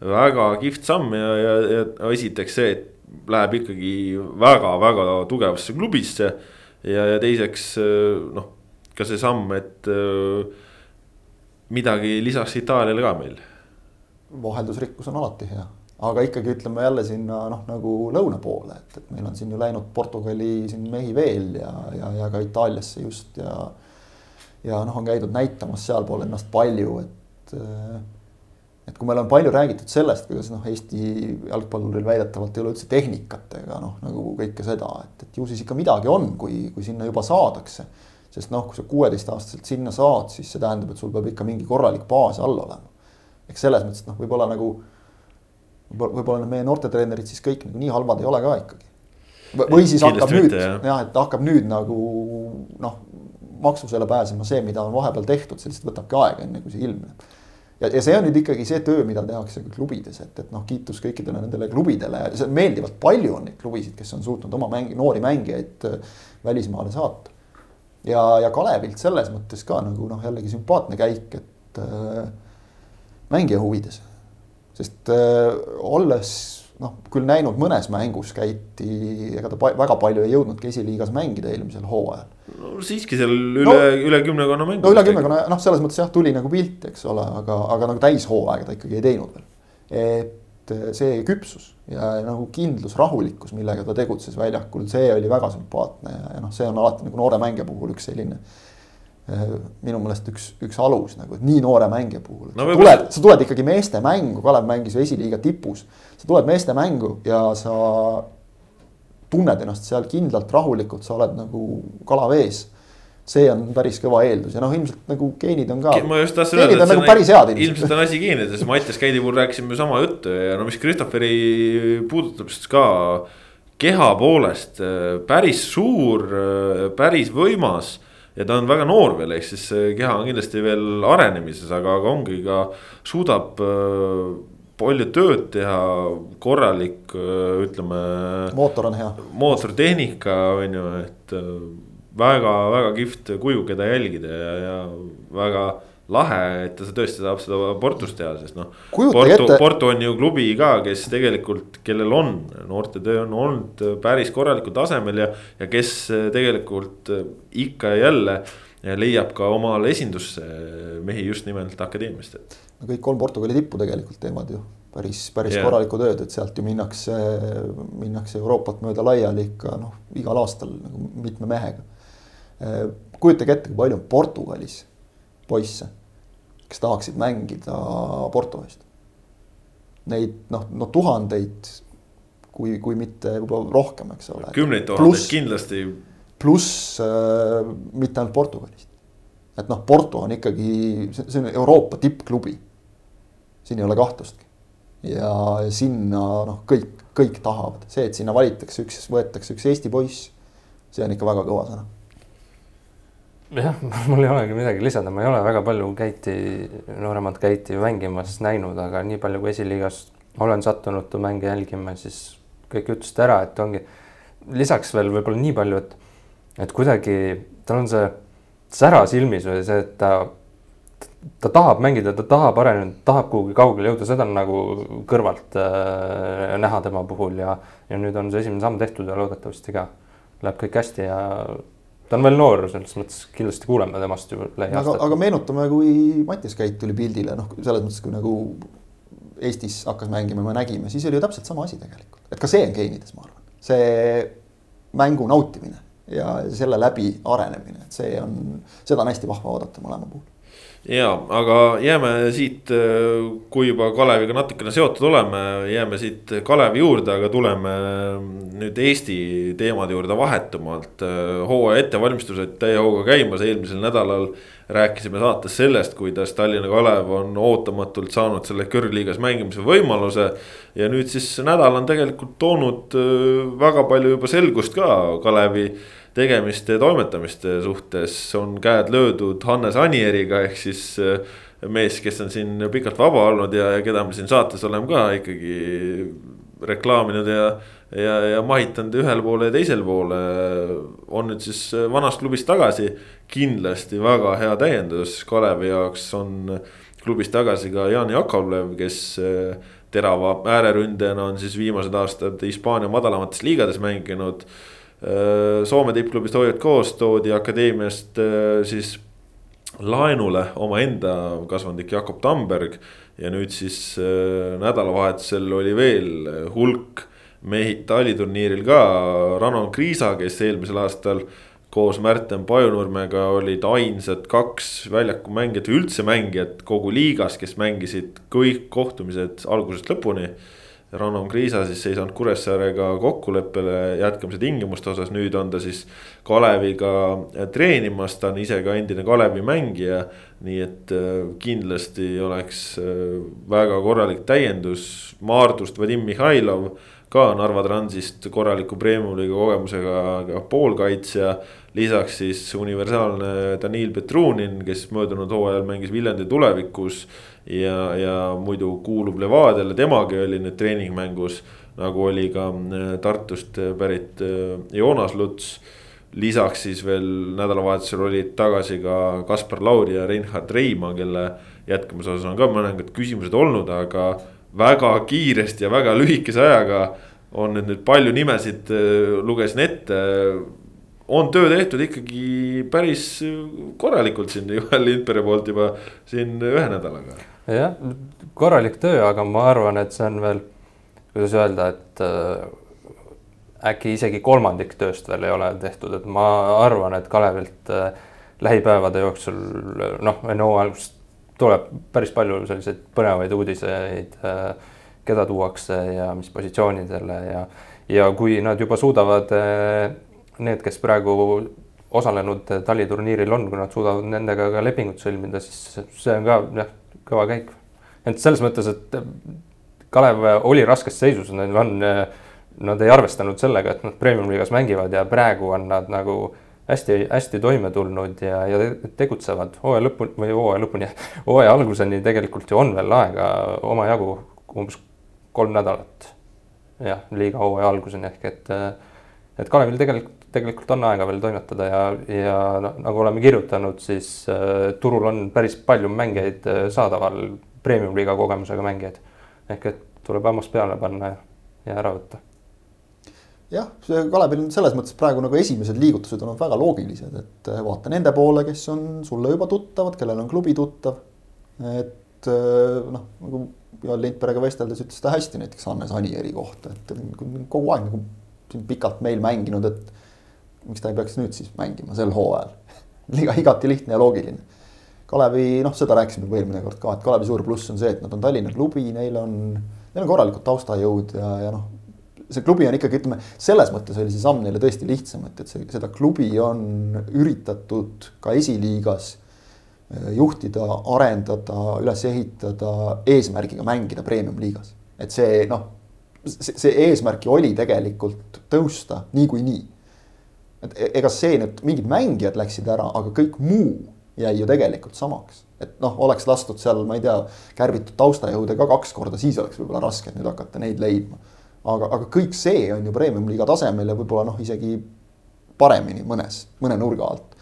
väga kihvt samm ja, ja, ja esiteks see, et läheb ikkagi väga-väga tugevasse klubisse. ja, ja teiseks noh, ka see samm, et midagi lisaks Itaaliale ka meil. vaheldusrikkus on alati hea, aga ikkagi ütleme jälle sinna noh, nagu lõuna poole, et, et meil on siin ju läinud Portugali siin mehi veel ja, ja, ja ka Itaaliasse just ja. ja noh, on käidud näitamas sealpool ennast palju, et et kui meil on palju räägitud sellest, kuidas noh, Eesti jalgpalluril väidetavalt ei ole üldse tehnikat ega noh, nagu kõike seda, et, et ju siis ikka midagi on, kui, kui sinna juba saadakse. sest noh, kui sa kuueteistaastaselt sinna saad, siis see tähendab, et sul peab ikka mingi korralik baas all olema. eks selles mõttes, et noh, võib-olla nagu võib-olla need meie noortetreenerid siis kõik nagu nii halvad ei ole ka ikkagi. või siis hakkab nüüd jah ja,, et hakkab nüüd nagu noh, maksusele pääsema see, mida on vahepeal tehtud, see lihtsalt võtabki aega, enne kui see ilmneb ja, ja see on nüüd ikkagi see töö, mida tehakse klubides, et, et noh, kiitus kõikidele nendele klubidele, see meeldivalt palju on neid klubisid, kes on suutnud oma mängi, noori mängijaid äh, välismaale saata. ja, ja Kalevilt selles mõttes ka nagu noh, jällegi sümpaatne käik, et äh, mängija huvides. sest äh, olles noh, küll näinud mõnes mängus käiti, ega ta väga palju ei jõudnudki esiliigas mängida eelmisel hooajal. no siiski seal üle no,, üle kümnekonna mängu. no üle kümnekonna, noh, selles mõttes jah, tuli nagu pilt, eks ole, aga, aga nagu täishooaega ta ikkagi ei teinud veel. et see küpsus ja nagu kindlus, rahulikkus, millega ta tegutses väljakul, see oli väga sümpaatne ja, ja noh, see on alati nagu noore mängija puhul üks selline Äh, minu meelest üks, üks alus nagu, et nii noore mängija puhul no,. sa tuled, sa tuled ikkagi meeste mängu, Kalev mängis ju esiliiga tipus. Sa tuled meeste mängu ja sa tunned ennast seal kindlalt, rahulikult, sa oled nagu kala vees see on päris kõva eeldus ja noh, ilmselt nagu geenid on ka. ma just tahtsin öelda, et nagu päris head ilmselt. ilmselt on asi geenides, Mattias Käidi puhul rääkisime ju sama juttu ja no mis Christopheri puudutab, siis ka keha poolest päris suur, päris võimas ja ta on väga noor veel, ehk siis see keha on kindlasti veel arenemises, aga, aga ongi ka, suudab palju tööd teha, korralik, ütleme. mootor on hea. mootortehnika on ju, et väga-väga kihvt kuju, keda jälgida ja, ja väga lahe, et ta tõesti saab seda Portus teha, sest noh. Porto. Porto on ju klubi ka, kes tegelikult, kellel on noortetöö on olnud päris korralikul tasemel ja, ja kes tegelikult ikka ja jälle leiab ka omale esindusse mehi just nimelt akadeemiast, et. Kõik kolm Portugali tippu tegelikult teevad ju päris, päris yeah. korralikku tööd, et sealt ju minnakse, minnakse Euroopat mööda laiali ikka noh, igal aastal nagu mitme mehega. kujutage ette, kui palju on Portugalis poisse kes tahaksid mängida Porto eest. Neid noh, no tuhandeid, kui, kui mitte juba rohkem, eks ole. kümneid tuhandeid kindlasti. pluss äh, mitte ainult Portugalist. et noh, Porto on ikkagi, see on Euroopa tippklubi. Siin ei ole kahtlustki. ja sinna noh, kõik, kõik tahavad, see, et sinna valitakse üks, võetakse üks Eesti poiss, see on ikka väga kõva sõna. Jah, mul ei olegi midagi lisada, ma ei ole väga palju Keiti, nooremat Keiti mängimas näinud, aga nii palju kui esiliigas olen sattunud mänge jälgima, siis kõik ütlesid ära, et ongi lisaks veel võib-olla nii palju, et, et kuidagi tal on see sära silmis või see, et ta, ta tahab mängida, ta tahab areneda, tahab kuhugi kaugele jõuda, seda on nagu kõrvalt äh, näha tema puhul ja, ja nüüd on see esimene samm tehtud ja loodetavasti ka läheb kõik hästi ja ta on veel noor, selles mõttes kindlasti kuuleme temast ju lähiaastatel. aga, aga meenutame, kui Mattias Käit tuli pildile, noh, selles mõttes, kui nagu Eestis hakkas mängima, me nägime, siis oli ju täpselt sama asi tegelikult, et ka see on geenides, ma arvan, see mängu nautimine ja selle läbi arenemine, et see on, seda on hästi vahva oodata mõlema puhul ja, aga jääme siit, kui juba Kaleviga natukene seotud oleme, jääme siit Kalevi juurde, aga tuleme nüüd Eesti teemade juurde vahetumalt. hooaja ettevalmistused täie hooga käimas, eelmisel nädalal rääkisime saates sellest, kuidas Tallinna Kalev on ootamatult saanud selle kõrgliigas mängimise võimaluse. ja nüüd siis nädal on tegelikult toonud väga palju juba selgust ka Kalevi tegemiste ja toimetamiste suhtes. On käed löödud Hannes Anieriga ehk siis äh, mees, kes on siin pikalt vaba olnud ja, ja keda me siin saates oleme ka ikkagi reklaaminud ja, ja, ja mahitanud ühele poole ja teisele poole. on nüüd siis vanast klubist tagasi, kindlasti väga hea täiendus Kalevi jaoks. On klubis tagasi ka Jaan Jakovlev, kes äh, terava ääreründajana on siis viimased aastad Hispaania madalamates liigades mänginud. Äh, Soome tippklubist hoiavad koos, toodi akadeemiast äh, siis laenule omaenda kasvandik Jakob Tamberg. ja nüüd siis äh, nädalavahetusel oli veel hulk mehi taliturniiril ka, Ranon Kriisa, kes eelmisel aastal koos Märten Pajunurmega olid ainsad kaks väljaku mängijat või üldse mängijat kogu liigas, kes mängisid kõik kohtumised algusest lõpuni Ranno Kriisa siis ei saanud Kuressaarega kokkuleppele jätkamise tingimuste osas, nüüd on ta siis Kaleviga treenimas, ta on ise ka endine Kalevi mängija. nii et äh, kindlasti oleks äh, väga korralik täiendus, Maardust Vadim Mihhailov ka Narva Transist korraliku premium-liiga kogemusega poolkaitsja. lisaks siis universaalne Danil Petrunin, kes möödunud hooajal mängis Viljandi tulevikus ja, ja muidu kuulub Levadiale, temagi oli nüüd treeningmängus. nagu oli ka äh, Tartust pärit äh, Joonas Luts. lisaks siis veel nädalavahetusel olid tagasi ka Kaspar Lauri ja Reinhard Reimaa, kelle jätkamise osas on ka mõningad küsimused olnud, aga väga kiiresti ja väga lühikese ajaga on nüüd, palju nimesid äh, lugesin ette on töö tehtud ikkagi päris korralikult siin Joel Lindbergi poolt juba siin ühe nädalaga. Jah, korralik töö, aga ma arvan, et see on veel, kuidas öelda, et äh, äkki isegi kolmandik tööst veel ei ole tehtud, et ma arvan, et Kalevilt äh, lähipäevade jooksul noh, enne hooaja algust tuleb päris palju selliseid põnevaid uudiseid äh, keda tuuakse ja mis positsioonidele ja, ja kui nad juba suudavad äh, need, kes praegu osalenud taliturniiril on, kui nad suudavad nendega ka lepingut sõlmida, siis see on ka jah, kõva käik. et selles mõttes, et Kalev oli raskes seisus, neil on nad ei arvestanud sellega, et nad premium-liigas mängivad ja praegu on nad nagu hästi-hästi toime tulnud ja, ja tegutsevad hooaja lõpuni või hooaja lõpuni, hooaja alguseni tegelikult ju on veel aega omajagu, umbes kolm nädalat. jah, liiga hooaja alguseni ehk et, et Kalevil tegelikult, tegelikult on aega veel toimetada ja, ja nagu oleme kirjutanud, siis äh, turul on päris palju mängijaid äh, saadaval, premium-liiga kogemusega mängijaid. ehk et tuleb hammas peale panna ja, ja ära võtta jah, Kalevil on selles mõttes praegu nagu esimesed liigutused on väga loogilised, et eh, vaata nende poole, kes on sulle juba tuttavad, kellel on klubi tuttav. et eh, noh, nagu Joel Lindbergiga vesteldes ütles ta hästi näiteks Hannes Anieri kohta, et kogu aeg nagu pikalt meil mänginud, et miks ta ei peaks nüüd siis mängima sel hooajal liiga igati lihtne ja loogiline. Kalevi, noh, seda rääkisime juba eelmine kord ka, et Kalevi suur pluss on see, et nad on Tallinna klubi, neil on, neil on korralikud taustajõud ja, ja noh see klubi on ikkagi, ütleme, selles mõttes oli see samm neile tõesti lihtsam, et, et see, seda klubi on üritatud ka esiliigas eh, juhtida, arendada, üles ehitada eesmärgiga mängida premium-liigas. et see noh, see, eesmärk ju oli tegelikult tõusta niikuinii. et e-, ega see nüüd, mingid mängijad läksid ära, aga kõik muu jäi ju tegelikult samaks. et noh, oleks lastud seal, ma ei tea, kärbitud taustajõude ka kaks korda, siis oleks võib-olla raske nüüd hakata neid leidma aga, aga kõik see on ju premium-liiga tasemel ja võib-olla noh, isegi paremini mõnes, mõne nurga alt.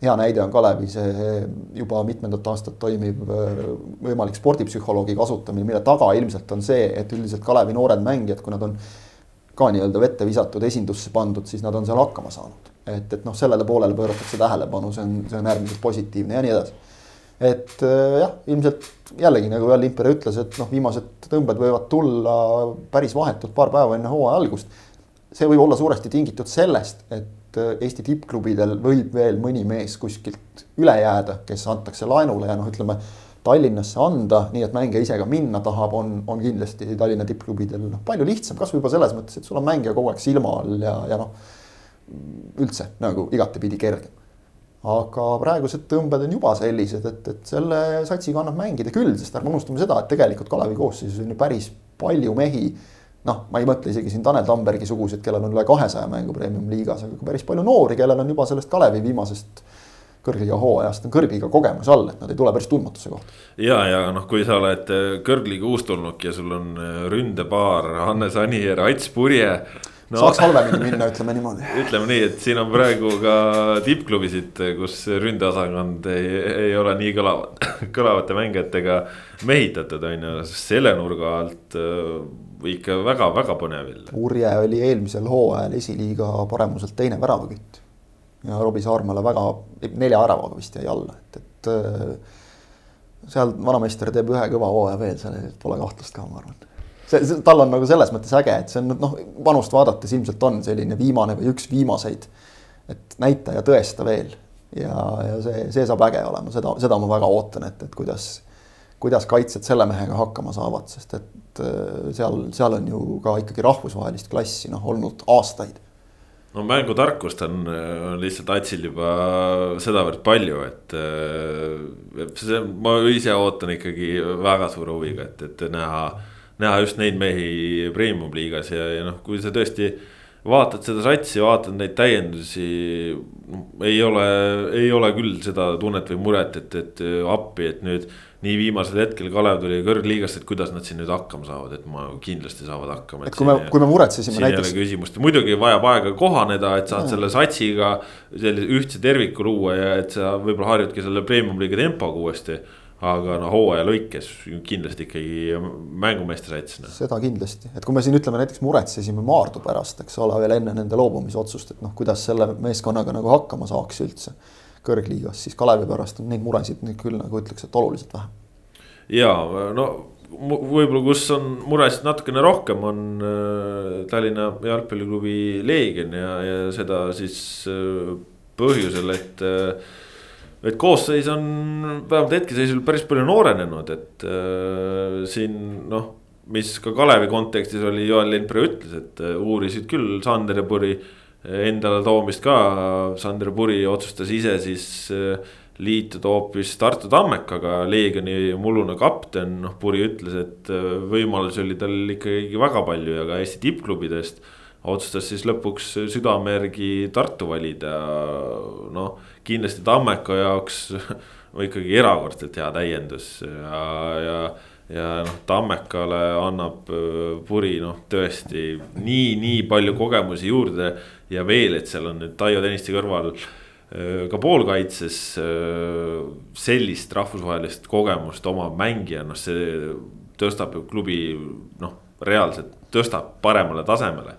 Hea näide on Kalevi see juba mitmendat aastat toimiv äh, võimalik spordipsühholoogi kasutamine, mille taga ilmselt on see, et üldiselt Kalevi noored mängijad, kui nad on ka nii-öelda vette visatud, esindusse pandud, siis nad on seal hakkama saanud. et, et noh, sellele poolele pööratakse tähelepanu, see on, see on äärmiselt positiivne ja nii edasi et äh, jah, ilmselt jällegi nagu Jan Limper ütles, et noh, viimased tõmbed võivad tulla päris vahetult paar päeva enne hooaja algust. see võib olla suuresti tingitud sellest, et Eesti tippklubidel võib veel mõni mees kuskilt üle jääda, kes antakse laenule ja noh, ütleme Tallinnasse anda, nii et mängija ise ka minna tahab, on, on kindlasti Tallinna tippklubidel noh, palju lihtsam, kasvõi juba selles mõttes, et sul on mängija kogu aeg silma all ja, ja noh. üldse nagu igatepidi kergem aga praegused tõmbed on juba sellised, et, et selle satsiga annab mängida küll, sest ärme unustame seda, et tegelikult Kalevi koosseisus on ju päris palju mehi. Noh, ma ei mõtle isegi siin Tanel Tambergi suguseid, kellel on üle kahesaja mängu premium-liigas, aga päris palju noori, kellel on juba sellest Kalevi viimasest kõrgliiga hooajast on kõrgliiga kogemus all, et nad ei tule päris tundmatuse kohta. ja, ja noh, kui sa oled kõrgliiga uustulnuk ja sul on ründepaar Hannes Anier, Ats Purje no, saaks halvemini minna, ütleme niimoodi. ütleme nii, et siin on praegu ka tippklubisid, kus ründeosakond ei, ei ole nii kõlavad, kõlavate mängijatega mehitatud, on ju, selle nurga alt äh, ikka väga-väga põnev. Urje oli eelmisel hooajal esiliiga paremuselt teine väravakütt. ja Robbie Saarmale väga, nelja väravaga vist jäi alla, et, et äh, seal vanameister teeb ühe kõva hooaja veel, seal pole kahtlust ka, ma arvan see, see, tal on nagu selles mõttes äge, et see on noh, vanust vaadates ilmselt on selline viimane või üks viimaseid. et näita ja tõesta veel ja, ja see, see saab äge olema, seda, seda ma väga ootan, et, et kuidas, kuidas kaitsjad selle mehega hakkama saavad, sest et äh, seal, seal on ju ka ikkagi rahvusvahelist klassi noh, olnud aastaid no mängutarkust on, on lihtsalt Atsil juba sedavõrd palju, et äh, see, ma ise ootan ikkagi väga suure huviga, et, et näha näha just neid mehi premium liigas ja, ja noh, kui sa tõesti vaatad seda satsi, vaatad neid täiendusi. ei ole, ei ole küll seda tunnet või muret, et, et appi, et nüüd nii viimasel hetkel Kalev tuli kõrgliigast, et kuidas nad siin nüüd hakkama saavad, et ma kindlasti saavad hakkama. et kui me, kui me muretsesime näiteks. küsimust, muidugi vajab aega kohaneda, et saad ja. selle satsiga sellise ühtse terviku luua ja et sa võib-olla harjudki selle premium liiga tempoga uuesti aga no hooaja lõikes kindlasti ikkagi mängumeeste sats no.. seda kindlasti, et kui me siin ütleme näiteks muretsesime Maardu pärast, eks ole, veel enne nende loobumisotsust, et noh, kuidas selle meeskonnaga nagu hakkama saaks üldse kõrgliigas, siis Kalevi pärast on neid muresid nüüd küll nagu ütleks, et oluliselt vähem. ja no võib-olla, kus on muresid natukene rohkem, on äh, Tallinna jalgpalliklubi Leegion ja, ja seda siis äh, põhjusel, et äh, et koosseis on vähemalt hetkeseisul päris palju noorenenud, et äh, siin noh, mis ka Kalevi kontekstis oli, Joel Lindpere ütles, et uurisid küll Sander ja Puri äh, endale toomist ka. Sander Puri otsustas ise siis äh, liituda hoopis Tartu Tammekaga, Leegioni mullune kapten, noh, Puri ütles, et äh, võimalusi oli tal ikkagi väga palju ja ka Eesti tippklubidest. otsustas siis lõpuks südame järgi Tartu valida, noh, kindlasti Tammeka jaoks ikkagi erakordselt hea täiendus ja, ja ja noh, Tammekale annab äh, Puri noh, tõesti nii, nii palju kogemusi juurde. Ja veel, et seal on nüüd Taio Tõniste kõrval ka poolkaitses sellist rahvusvahelist kogemust omav mängija, noh, see tõstab ju klubi noh, reaalselt tõstab paremale tasemele.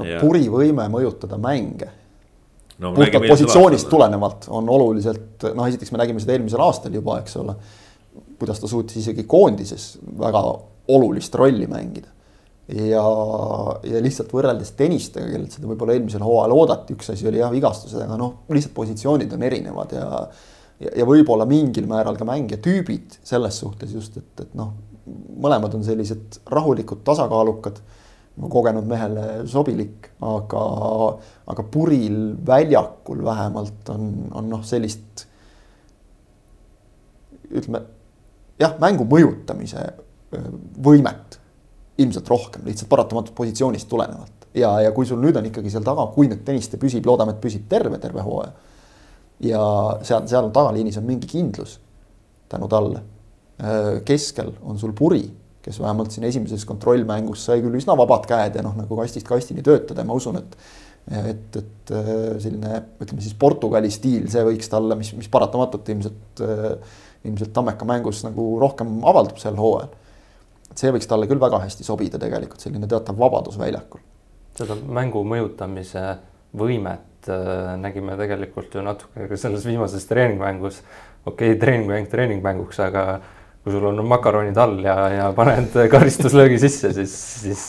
no ja... Puri võime mõjutada mänge no, puhtalt positsioonist tulenevalt on oluliselt, noh, esiteks me nägime seda eelmisel aastal juba, eks ole kuidas ta suutis isegi koondises väga olulist rolli mängida. Ja, ja lihtsalt võrreldes tennistega, kellelt seda võib-olla eelmisel hooajal oodati, üks asi oli jah, vigastused, aga noh, lihtsalt positsioonid on erinevad ja ja, ja võib-olla mingil määral ka mängijatüübid selles suhtes just, et, et noh, mõlemad on sellised rahulikud, tasakaalukad, kogenud mehele sobilik, aga, aga puril väljakul vähemalt on, on noh, sellist ütleme jah, mängu mõjutamise võimet ilmselt rohkem, lihtsalt paratamatult positsioonist tulenevalt. ja, ja kui sul nüüd on ikkagi seal taga, kui nüüd Tõniste püsib, loodame, et püsib terve, terve hooaja. ja seal, seal tagaliinis on mingi kindlus tänu talle. keskel on sul Puri, kes vähemalt siin esimeses kontrollmängus sai küll üsna vabad käed ja noh, nagu kastist kastini töötada ja ma usun, et et, et selline ütleme siis Portugali stiil, see võiks talle, mis, mis paratamatult ilmselt äh, ilmselt Tammeka mängus nagu rohkem avaldub sel hooajal. Et see võiks talle küll väga hästi sobida tegelikult, selline teatav vabadus väljakul. seda mängu mõjutamise võimet äh, nägime tegelikult ju natuke ka selles viimases treeningmängus. okei okay,, treeningmäng treeningmänguks, aga kui sul on makaronid all ja, ja paned karistuslöögi sisse, siis, siis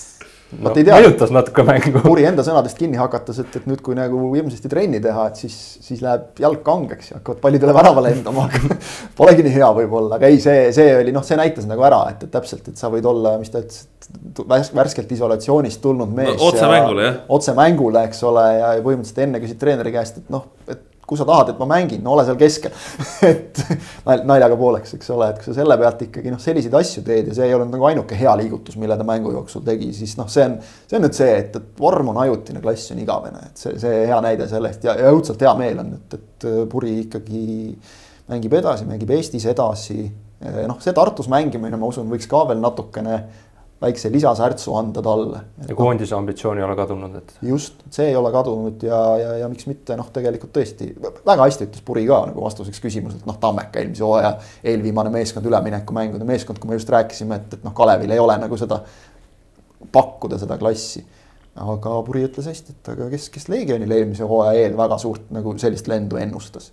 ei tea. mõjutas natuke mängu. Puri enda sõnadest kinni hakates, et, et nüüd, kui nagu hirmsasti trenni teha, et siis, siis läheb jalg kangeks ja hakkavad pallidele värava lendama, aga polegi nii hea võib-olla, aga ei, see, see oli noh, see näitas nagu ära, et, et täpselt, et sa võid olla, mis ta ütles, värskelt isolatsioonist tulnud mees no,. otse mängule jah. otse mängule, eks ole, ja põhimõtteliselt enne küsid treeneri käest, et noh, et kui sa tahad, et ma mängin, no ole seal keskel et naljaga pooleks, eks ole, et kui sa selle pealt ikkagi noh, selliseid asju teed ja see ei olnud nagu ainuke hea liigutus, mille ta mängu jooksul tegi, siis noh, see on, see on nüüd see, et, et vorm on ajutine, klass on igavene, et see, see hea näide sellest ja, ja õudselt hea meel on, et, et Puri ikkagi mängib edasi, mängib Eestis edasi. noh, see Tartus mängimine, ma usun, võiks ka veel natukene väikse lisasärtsu anda talle. ja koondise ambitsioon ei ole kadunud, et. just, see ei ole kadunud ja, ja, ja miks mitte noh, tegelikult tõesti väga hästi ütles Puri ka nagu vastuseks küsimuselt, noh, Tammeka eelmise hooaja eelviimane meeskond üleminekumängude meeskond, kui me just rääkisime, et, et noh, Kalevil ei ole nagu seda pakkuda seda klassi. aga Puri ütles hästi, et aga kes, kes Legionile eelmise hooaja eel väga suurt nagu sellist lendu ennustas.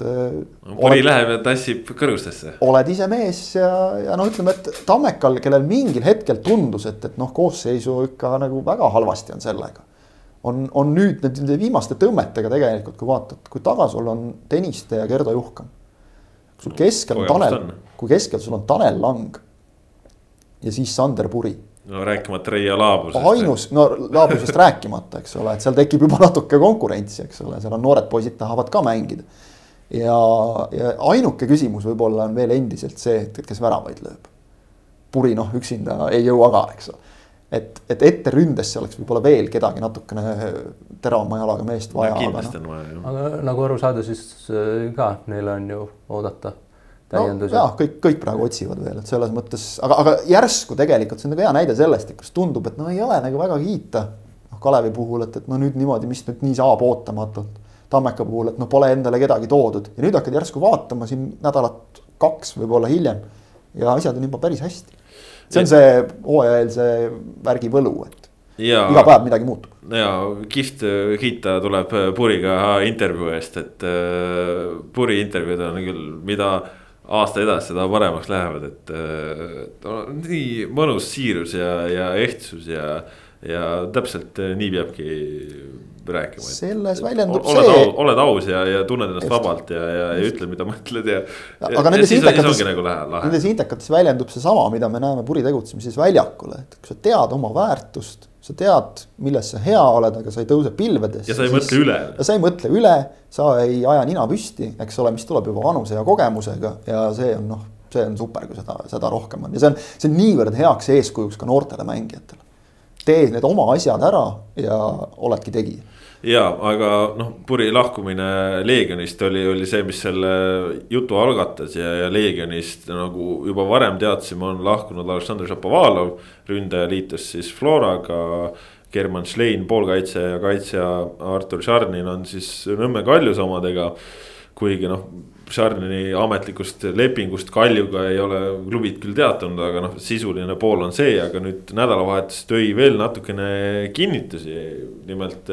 Et. pori läheb ja tassib kõrgustesse. oled ise mees ja, ja noh, ütleme, et Tammekal, kellel mingil hetkel tundus, et, et noh, koosseisu ikka nagu väga halvasti on sellega. on, on nüüd nende viimaste tõmmetega tegelikult, kui vaatad, kui taga sul on Tõniste ja Gerdo Juhkam. sul keskel on Tanel, kui keskel sul on Tanel Lang. ja siis Sander Puri no rääkimata Reia Laabusest. ainus, no Laabusest rääkimata, eks ole, et seal tekib juba natuke konkurentsi, eks ole, seal on noored poisid tahavad ka mängida ja, ja ainuke küsimus võib-olla on veel endiselt see, et, et kes väravaid lööb. puri noh, üksinda ei jõua ka, eks ole. et, et ette ründesse oleks võib-olla veel kedagi natukene teravama jalaga meest vaja. kindlasti on vaja jah. aga nagu aru saada, siis äh, ka neil on ju oodata täiendusi no,. jah, kõik, kõik praegu otsivad veel, et selles mõttes, aga, aga järsku tegelikult see on nagu hea näide sellest, et kus tundub, et no ei ole nagu väga kiita. noh, Kalevi puhul, et, et no nüüd niimoodi, mis nüüd nii saab ootamatult Tammeka puhul, et noh, pole endale kedagi toodud ja nüüd hakkad järsku vaatama siin nädalat kaks võib-olla hiljem. ja asjad on juba päris hästi. see on see hooajaeelse värgi võlu, et ja, iga päev midagi muutub. ja kihvt kiita tuleb Puriga intervjuu eest, et äh, Puri intervjuud on küll, mida aasta edasi, seda paremaks lähevad, et äh, nii mõnus siirus ja, ja ehtsus ja, ja täpselt nii peabki rääkima. selles väljendub oled see. oled aus ja, ja tunned ennast Just. vabalt ja, ja, ja ütled, mida mõtled ja. aga nendes intekates, nagu nendes intekates väljendub seesama, mida me näeme puri tegutsemises väljakul, et kui sa tead oma väärtust, sa tead, milles sa hea oled, aga sa ei tõuse pilvedesse. ja sa ei siis, mõtle üle. ja sa ei mõtle üle, sa ei aja nina püsti, eks ole, mis tuleb juba vanuse ja kogemusega ja see on noh, see on super, kui seda, seda rohkem on ja see on, see on niivõrd heaks eeskujuks ka noortele mängijatele. tee need oma asjad ära ja oledki tegija ja, aga noh, Puri lahkumine Leegionist oli, oli see, mis selle jutu algatas ja, ja Leegionist nagu juba varem teadsime, on lahkunud Aleksandr Šapovalov. ründaja liitus siis Floraga. German Schlein, poolkaitse ja kaitsja Artur Šarnin on siis Nõmme Kaljuse omadega. kuigi noh, Šarnini ametlikust lepingust Kaljuga ei ole klubid küll teatanud, aga noh, sisuline pool on see, aga nüüd nädalavahetus tõi veel natukene kinnitusi, nimelt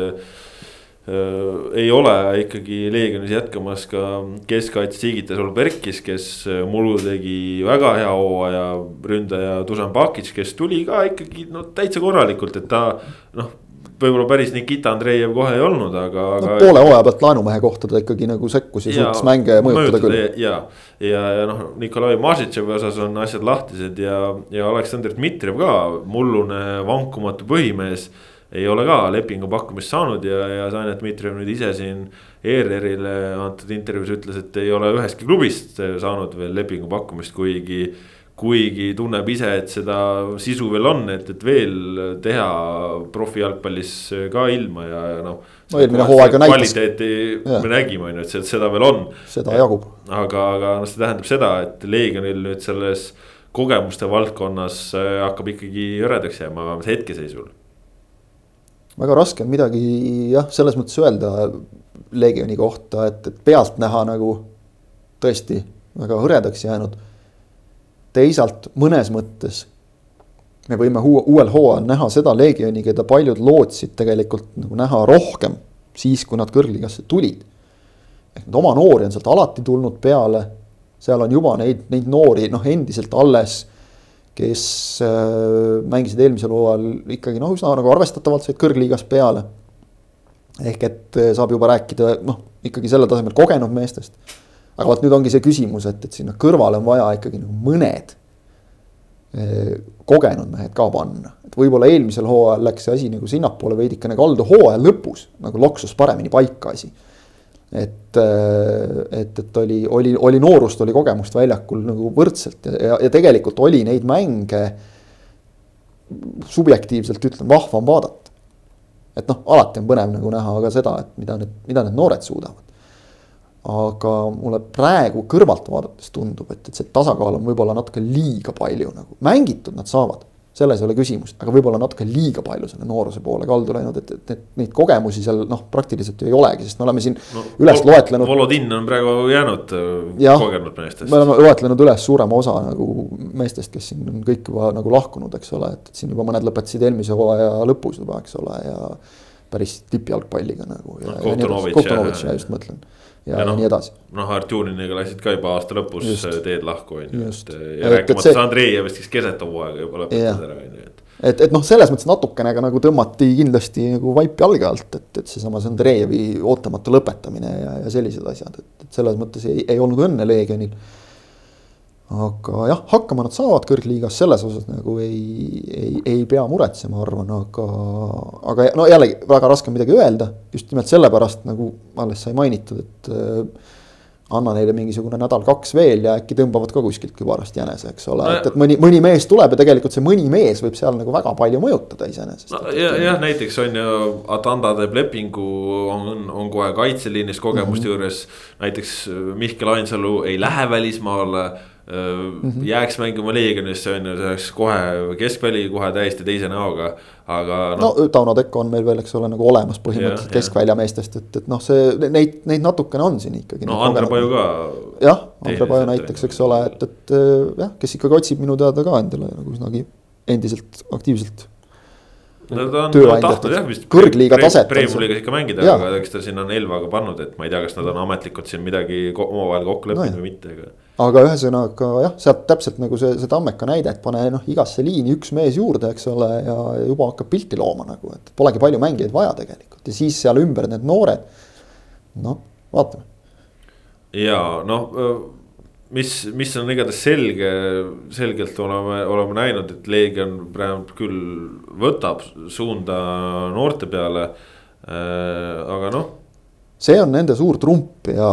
ei ole ikkagi Leegionis jätkamas ka keskkaitse Sigita Solbergis, kes äh, mullu tegi väga hea hooaja. ründaja Dusan Bakic, kes tuli ka ikkagi no täitsa korralikult, et ta noh võib-olla päris Nikita Andreev kohe ei olnud, aga no, aga.... poole hooaja pealt laenumehe kohta ta ikkagi nagu sekkus ja suutis mänge mõjutada küll. ja, ja, ja noh, Nikolai Mažitševi osas on asjad lahtised ja, ja Aleksandr Dmitrijev ka, mullune vankumatu põhimees ei ole ka lepingu pakkumist saanud ja, ja Sanet Dmitrijev nüüd ise siin ERR-ile antud intervjuus ütles, et ei ole ühestki klubist saanud veel lepingu pakkumist, kuigi. kuigi tunneb ise, et seda sisu veel on, et, et veel teha profijalgpallis ka ilma ja, ja noh. no eelmine hooaeg ju näitas. kvaliteeti me nägime, on ju, et seda veel on. seda jagub. aga, aga noh, see tähendab seda, et Leegionil nüüd selles kogemuste valdkonnas hakkab ikkagi hõredaks jääma, vähemalt hetkeseisul väga raske on midagi jah, selles mõttes öelda Legioni kohta, et, et pealtnäha nagu tõesti väga hõredaks jäänud. teisalt mõnes mõttes me võime uuel hooajal näha seda Legioni, keda paljud lootsid tegelikult nagu näha rohkem siis, kui nad kõrgligasse tulid. ehk need oma noori on sealt alati tulnud peale, seal on juba neid, neid noori noh, endiselt alles kes äh, mängisid eelmisel hooajal ikkagi noh, üsna nagu arvestatavalt said kõrgliigas peale. ehk et äh, saab juba rääkida noh, ikkagi sellel tasemel kogenud meestest. aga vot nüüd ongi see küsimus, et, et sinna kõrvale on vaja ikkagi nagu mõned äh, kogenud mehed ka panna, et võib-olla eelmisel hooajal läks see asi nagu sinnapoole veidikene kaldu, hooaja lõpus nagu loksus paremini paika asi et, äh, et, et oli, oli, oli noorust, oli kogemust väljakul nagu võrdselt ja, ja, ja tegelikult oli neid mänge. subjektiivselt ütlen, vahvam vaadata. et noh, alati on põnev nagu näha ka seda, et mida need, mida need noored suudavad. aga mulle praegu kõrvalt vaadates tundub, et, et see tasakaal on võib-olla natuke liiga palju nagu, mängitud nad saavad selles ei ole küsimust, aga võib-olla natuke liiga palju selle nooruse poole kaldu läinud, et, et, et neid kogemusi seal noh, praktiliselt ju ei olegi, sest me oleme siin no, üles loetlenud. Volodin on praegu jäänud äh, ja, kogenud meestest. me oleme loetlenud üles suurema osa nagu meestest, kes siin on kõik juba nagu lahkunud, eks ole, et siin juba mõned lõpetasid eelmise hooaja lõpus juba, eks ole, ja päris tippjalgpalliga nagu. Kohtunovitš ja just mõtlen ja, ja, no, nii edasi. noh, Artjuniniga läksid ka juba aasta lõpus just. teed lahku, on ju, et ja rääkimata see... Andreejevist, kes keset hooaega juba lõpetas ära, on ju, et. et, et noh, selles mõttes natukene ka nagu tõmmati kindlasti nagu vaip jalge alt, et, et seesama Andreevi ootamatu lõpetamine ja, ja sellised asjad, et, et selles mõttes ei, ei olnud õnne Leegionil aga jah, hakkama nad saavad kõrgliigas, selles osas nagu ei, ei, ei pea muretsema, arvan, aga, aga no jällegi väga raske on midagi öelda. just nimelt sellepärast nagu alles sai mainitud, et äh, anna neile mingisugune nädal-kaks veel ja äkki tõmbavad ka kuskilt kübarast jänese, eks ole no,, et, et mõni, mõni mees tuleb ja tegelikult see mõni mees võib seal nagu väga palju mõjutada iseenesest no,. jah ja,, näiteks on ju, Atanda teeb lepingu, on, on kohe kaitseliinis kogemuste mm -hmm. juures. näiteks Mihkel Ainsalu ei lähe välismaale Mm -hmm. jääks mängima Leegionisse on ju, see oleks kohe keskväli kohe täiesti teise näoga, aga no.. no Tauno Tekko on meil veel, eks ole, nagu olemas põhimõtteliselt keskväljameestest, et, et noh, see neid, neid natukene on siin ikkagi. no Andre Paju ka. jah, Andre Paju näiteks, eks ole, et, et jah, kes ikkagi otsib minu teada ka endale nagu üsnagi endiselt aktiivselt no ta on tahtnud jah vist. kõrgliiga taset. Preemiumiga ikka mängida, aga eks ta sinna on Elvaga pannud, et ma ei tea, kas nad on ametlikult siin midagi omavahel kokku leppinud no, või mitte, aga aga ühesõnaga jah, sealt täpselt nagu see, see Tammeka näide, et pane noh, igasse liini üks mees juurde, eks ole, ja juba hakkab pilti looma nagu, et polegi palju mängijaid vaja tegelikult ja siis seal ümber need noored. noh, vaatame. ja noh, mis, mis on igatahes selge, selgelt oleme, oleme näinud, et Leegion praegu küll võtab suunda noorte peale aga noh. See on nende suur trump ja.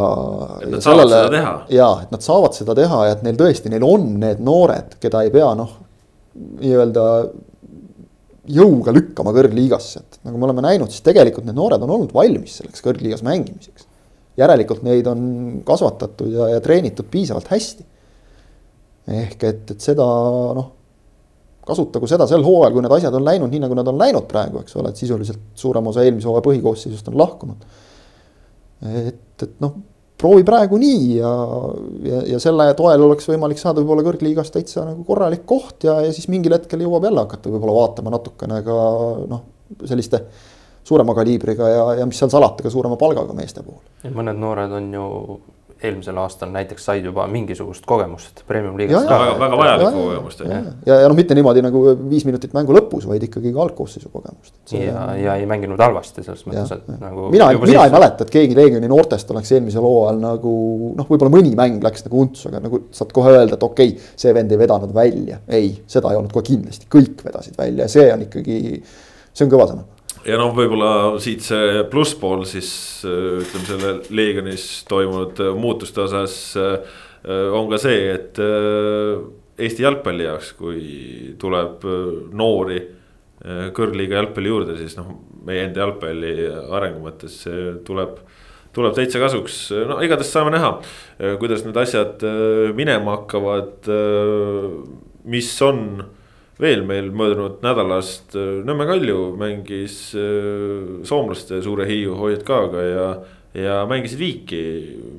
et nad saavad sellele, seda teha. ja, et nad saavad seda teha ja et neil tõesti, neil on need noored, keda ei pea noh, nii-öelda jõuga lükkama kõrgliigasse, et nagu me oleme näinud, siis tegelikult need noored on olnud valmis selleks kõrgliigas mängimiseks järelikult neid on kasvatatud ja, ja treenitud piisavalt hästi. ehk et, et seda noh, kasutagu seda sel hooajal, kui need asjad on läinud nii, nagu nad on läinud praegu, eks ole, et sisuliselt suurem osa eelmise hooaja põhikoosseisust on lahkunud. Et, et noh, proovi praegu nii ja, ja, ja selle toel oleks võimalik saada võib-olla kõrgliigas täitsa nagu korralik koht ja, ja siis mingil hetkel jõuab jälle hakata võib-olla vaatama natukene ka noh, selliste suurema kaliibriga ja, ja mis seal salata, ka suurema palgaga meeste puhul. mõned noored on ju eelmisel aastal näiteks said juba mingisugust kogemust premium-liigas ka. väga, väga vajalikku kogemust on ju. ja, ja, ja noh, mitte niimoodi nagu viis minutit mängu lõpus, vaid ikkagi ka algkoosseisu kogemust. ja, ja ei mänginud halvasti selles mõttes, et ja. nagu. mina, mina siis... ei mäleta, et keegi Leegioni noortest oleks eelmisel hooajal nagu noh, võib-olla mõni mäng läks nagu untsu, aga nagu saad kohe öelda, et okei okay,, see vend ei vedanud välja. ei, seda ei olnud kohe kindlasti, kõik vedasid välja ja see on ikkagi, see on kõva sõna ja noh, võib-olla siit see plusspool siis äh, ütleme selle Leegionis toimunud äh, muutuste osas äh, on ka see, et Eesti jalgpalli jaoks, kui tuleb noori kõrgliiga jalgpalli juurde, siis noh, meie enda jalgpalli arengu mõttes tuleb tuleb täitsa kasuks, no igatahes saame näha, kuidas need asjad minema hakkavad. mis on veel meil möödunud nädalast äh, Nõmme Kalju mängis äh, soomlaste suure Hiiu HJK-ga ja, ja mängisid Viiki.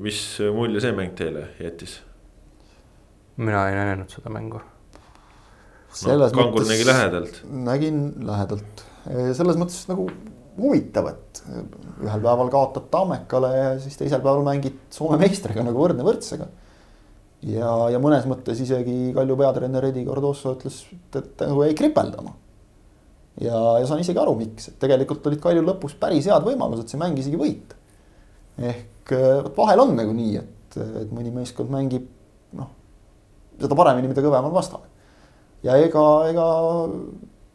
mis mulje see mäng teile jättis? mina ei näinud seda mängu. No, Kangur nägi lähedalt. nägin lähedalt, selles mõttes nagu huvitav, et ühel päeval kaotad Tammekale ja siis teisel päeval mängid Soome meistriga nagu võrdne võrdsega ja, ja mõnes mõttes isegi Kalju peatreener Edi Cardoso ütles, et nagu jäi kripeldama. ja, ja saan isegi aru, miks, et tegelikult olid Kaljul lõpus päris head võimalused see mäng isegi võita. ehk vot vahel on nagu nii, et, et mõni meeskond mängib noh, seda paremini, mida kõvem on vastane. ja ega, ega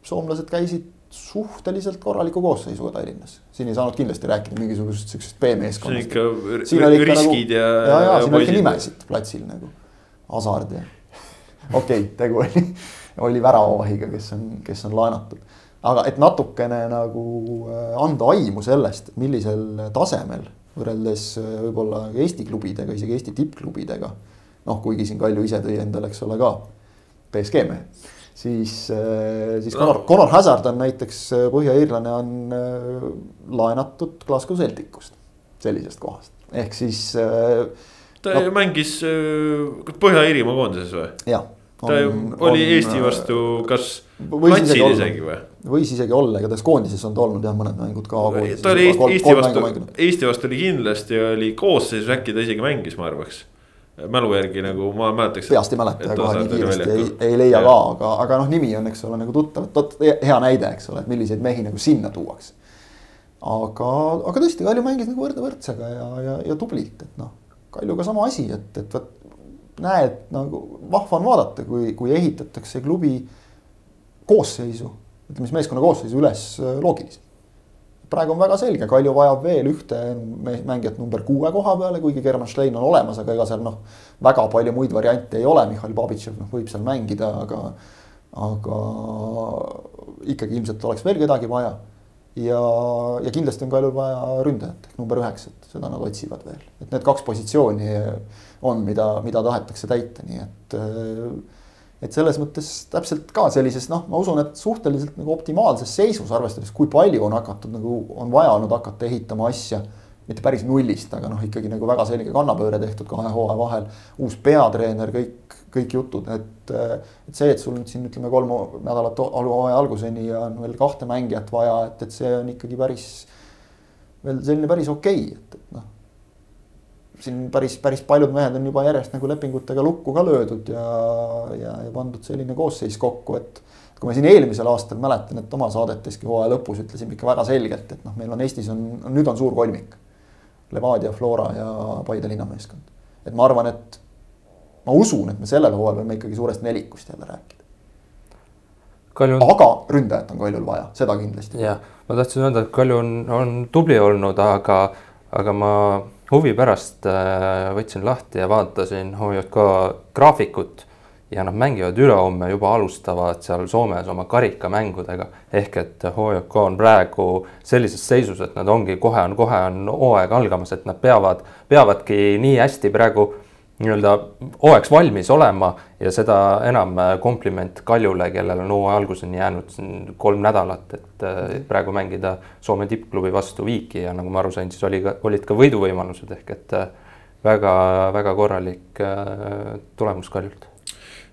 soomlased käisid suhteliselt korraliku koosseisuga Tallinnas. siin ei saanud kindlasti rääkida mingisugusest siuksest B-meeskonnast. siin on ikka nagu, ja. ja, ja siin on ikka nimesid platsil nagu, Hasard ja okei okay,, tegu oli, oli väravavahiga, kes on, kes on laenatud. aga et natukene nagu äh, anda aimu sellest, millisel tasemel võrreldes äh, võib-olla Eesti klubidega, isegi Eesti tippklubidega. noh, kuigi siin Kalju ise tõi endale, eks ole ka, BSG mehe siis, äh, siis Conor, Conor Hazard on näiteks äh, põhja-iirlane on äh, laenatud Glasgow Celticust, sellisest kohast, ehk siis. ta no, mängis Põhja-Iirimaa koondises või? jah. ta ju oli on, Eesti vastu, kas platsil isegi või? võis isegi olla, igatahes koondises on ta olnud jah, mõned mängud ka. ta oli Eesti, Eesti vastu, Eesti vastu oli kindlasti oli koosseisus, äkki ta isegi mängis, ma arvaks mälu järgi nagu ma mäletaks. peast ei mäleta kohe nii kiiresti ei, ei leia ka, aga, aga noh, nimi on, eks ole, nagu tuttav, et hea näide, eks ole, et milliseid mehi nagu sinna tuuakse. aga, aga tõesti, Kalju mängis nagu võrdne võrdsega ja, ja, ja tublilt, et noh, Kaljuga sama asi, et, et vot näed nagu vahva on vaadata, kui, kui ehitatakse klubi koosseisu, ütleme siis meeskonna koosseisu üles äh, loogiliselt praegu on väga selge, Kalju vajab veel ühte mängijat number kuue koha peale, kuigi German Schlein on olemas, aga ega seal noh, väga palju muid variante ei ole, Mihhail Babitšev noh, võib seal mängida, aga, aga ikkagi ilmselt oleks veel kedagi vaja. ja, ja kindlasti on Kaljul vaja ründajat ehk number üheksat, seda nad otsivad veel, et need kaks positsiooni on, mida, mida tahetakse täita, nii et et selles mõttes täpselt ka sellises noh, ma usun, et suhteliselt nagu optimaalses seisus, arvestades, kui palju on hakatud nagu, on vaja olnud hakata ehitama asja. mitte päris nullist, aga noh, ikkagi nagu väga selge kannapööre tehtud kahe hooaja vahel. uus peatreener, kõik, kõik jutud, et, et see, et sul nüüd siin ütleme kolm nädalat hooaja alguseni on veel kahte mängijat vaja, et, et see on ikkagi päris. veel selline päris okei okay,, siin päris, päris paljud mehed on juba järjest nagu lepingutega lukku ka löödud ja, ja, ja pandud selline koosseis kokku, et. kui me siin eelmisel aastal mäletan, et oma saadeteski hooaja lõpus ütlesime ikka väga selgelt, et noh, meil on Eestis on, nüüd on suur kolmik. Levadia, Flora ja Paide linnameeskond. et ma arvan, et ma usun, et me sellel hooajal võime ikkagi suurest nelikust jälle rääkida. Kalju on, aga ründajat on Kaljul vaja, seda kindlasti. jah, ma tahtsin öelda, et Kalju on, on tubli olnud, aga, aga ma huvi pärast äh, võtsin lahti ja vaatasin HJK graafikut ja nad mängivad ülehomme juba alustavad seal Soomes oma karikamängudega. ehk et HJK on praegu sellises seisus, et nad ongi kohe on, kohe on hooaeg algamas, et nad peavad, peavadki nii hästi praegu nii-öelda hooaegs valmis olema ja seda enam kompliment Kaljule, kellel on hooaja alguseni jäänud kolm nädalat, et praegu mängida Soome tippklubi vastu viiki ja nagu ma aru sain, siis oli ka, olid ka võiduvõimalused ehk et väga-väga korralik äh, tulemus Kaljult.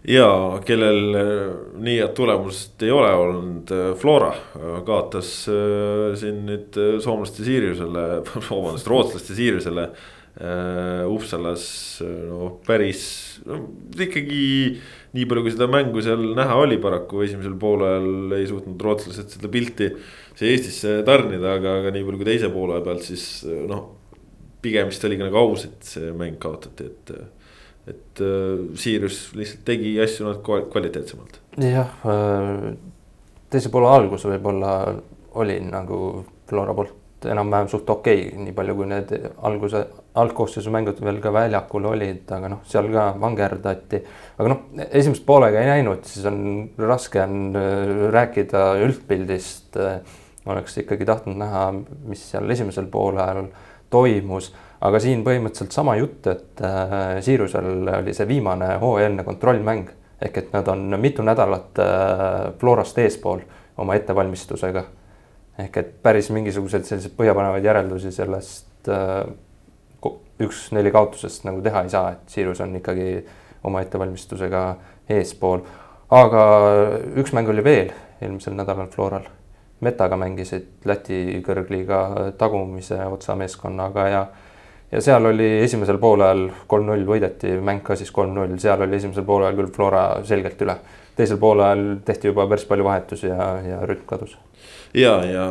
Ja kellel nii head tulemust ei ole olnud, Flora kaotas äh, siin nüüd soomlaste Siriusele, vabandust, rootslaste Siriusele Äh, Uppsalas no päris no, ikkagi nii palju, kui seda mängu seal näha oli paraku esimesel poolel ei suutnud rootslased seda pilti siia Eestisse tarnida, aga, aga nii palju kui teise poole pealt, siis noh. pigem vist oli ka nagu aus, et see mäng kaotati, et, et äh, Sirius lihtsalt tegi asju natuke kvaliteetsemalt. jah, äh, teise poole algus võib-olla oli nagu Flora poolt enam-vähem suht okei okay,, nii palju kui need alguse, algkoosseisu mängud veel ka väljakul olid, aga noh, seal ka vangerdati. aga noh, esimest poolega ei näinud, siis on raske on äh, rääkida üldpildist. oleks ikkagi tahtnud näha, mis seal esimesel poolel toimus, aga siin põhimõtteliselt sama jutt, et äh, Siirusel oli see viimane hooajaline kontrollmäng ehk et nad on mitu nädalat äh, Florast eespool oma ettevalmistusega ehk et päris mingisuguseid selliseid põhjapanevaid järeldusi sellest äh, üks-neli kaotusest nagu teha ei saa, et Sirius on ikkagi oma ettevalmistusega eespool. aga üks mäng oli veel eelmisel nädalal Floral. Metaga mängisid Läti kõrgliiga tagumise otsa meeskonnaga ja ja seal oli esimesel poolel kolm-null võideti, mäng ka siis kolm-null, seal oli esimesel poolel küll Flora selgelt üle. teisel poolel tehti juba päris palju vahetusi ja, ja rütm kadus ja, ja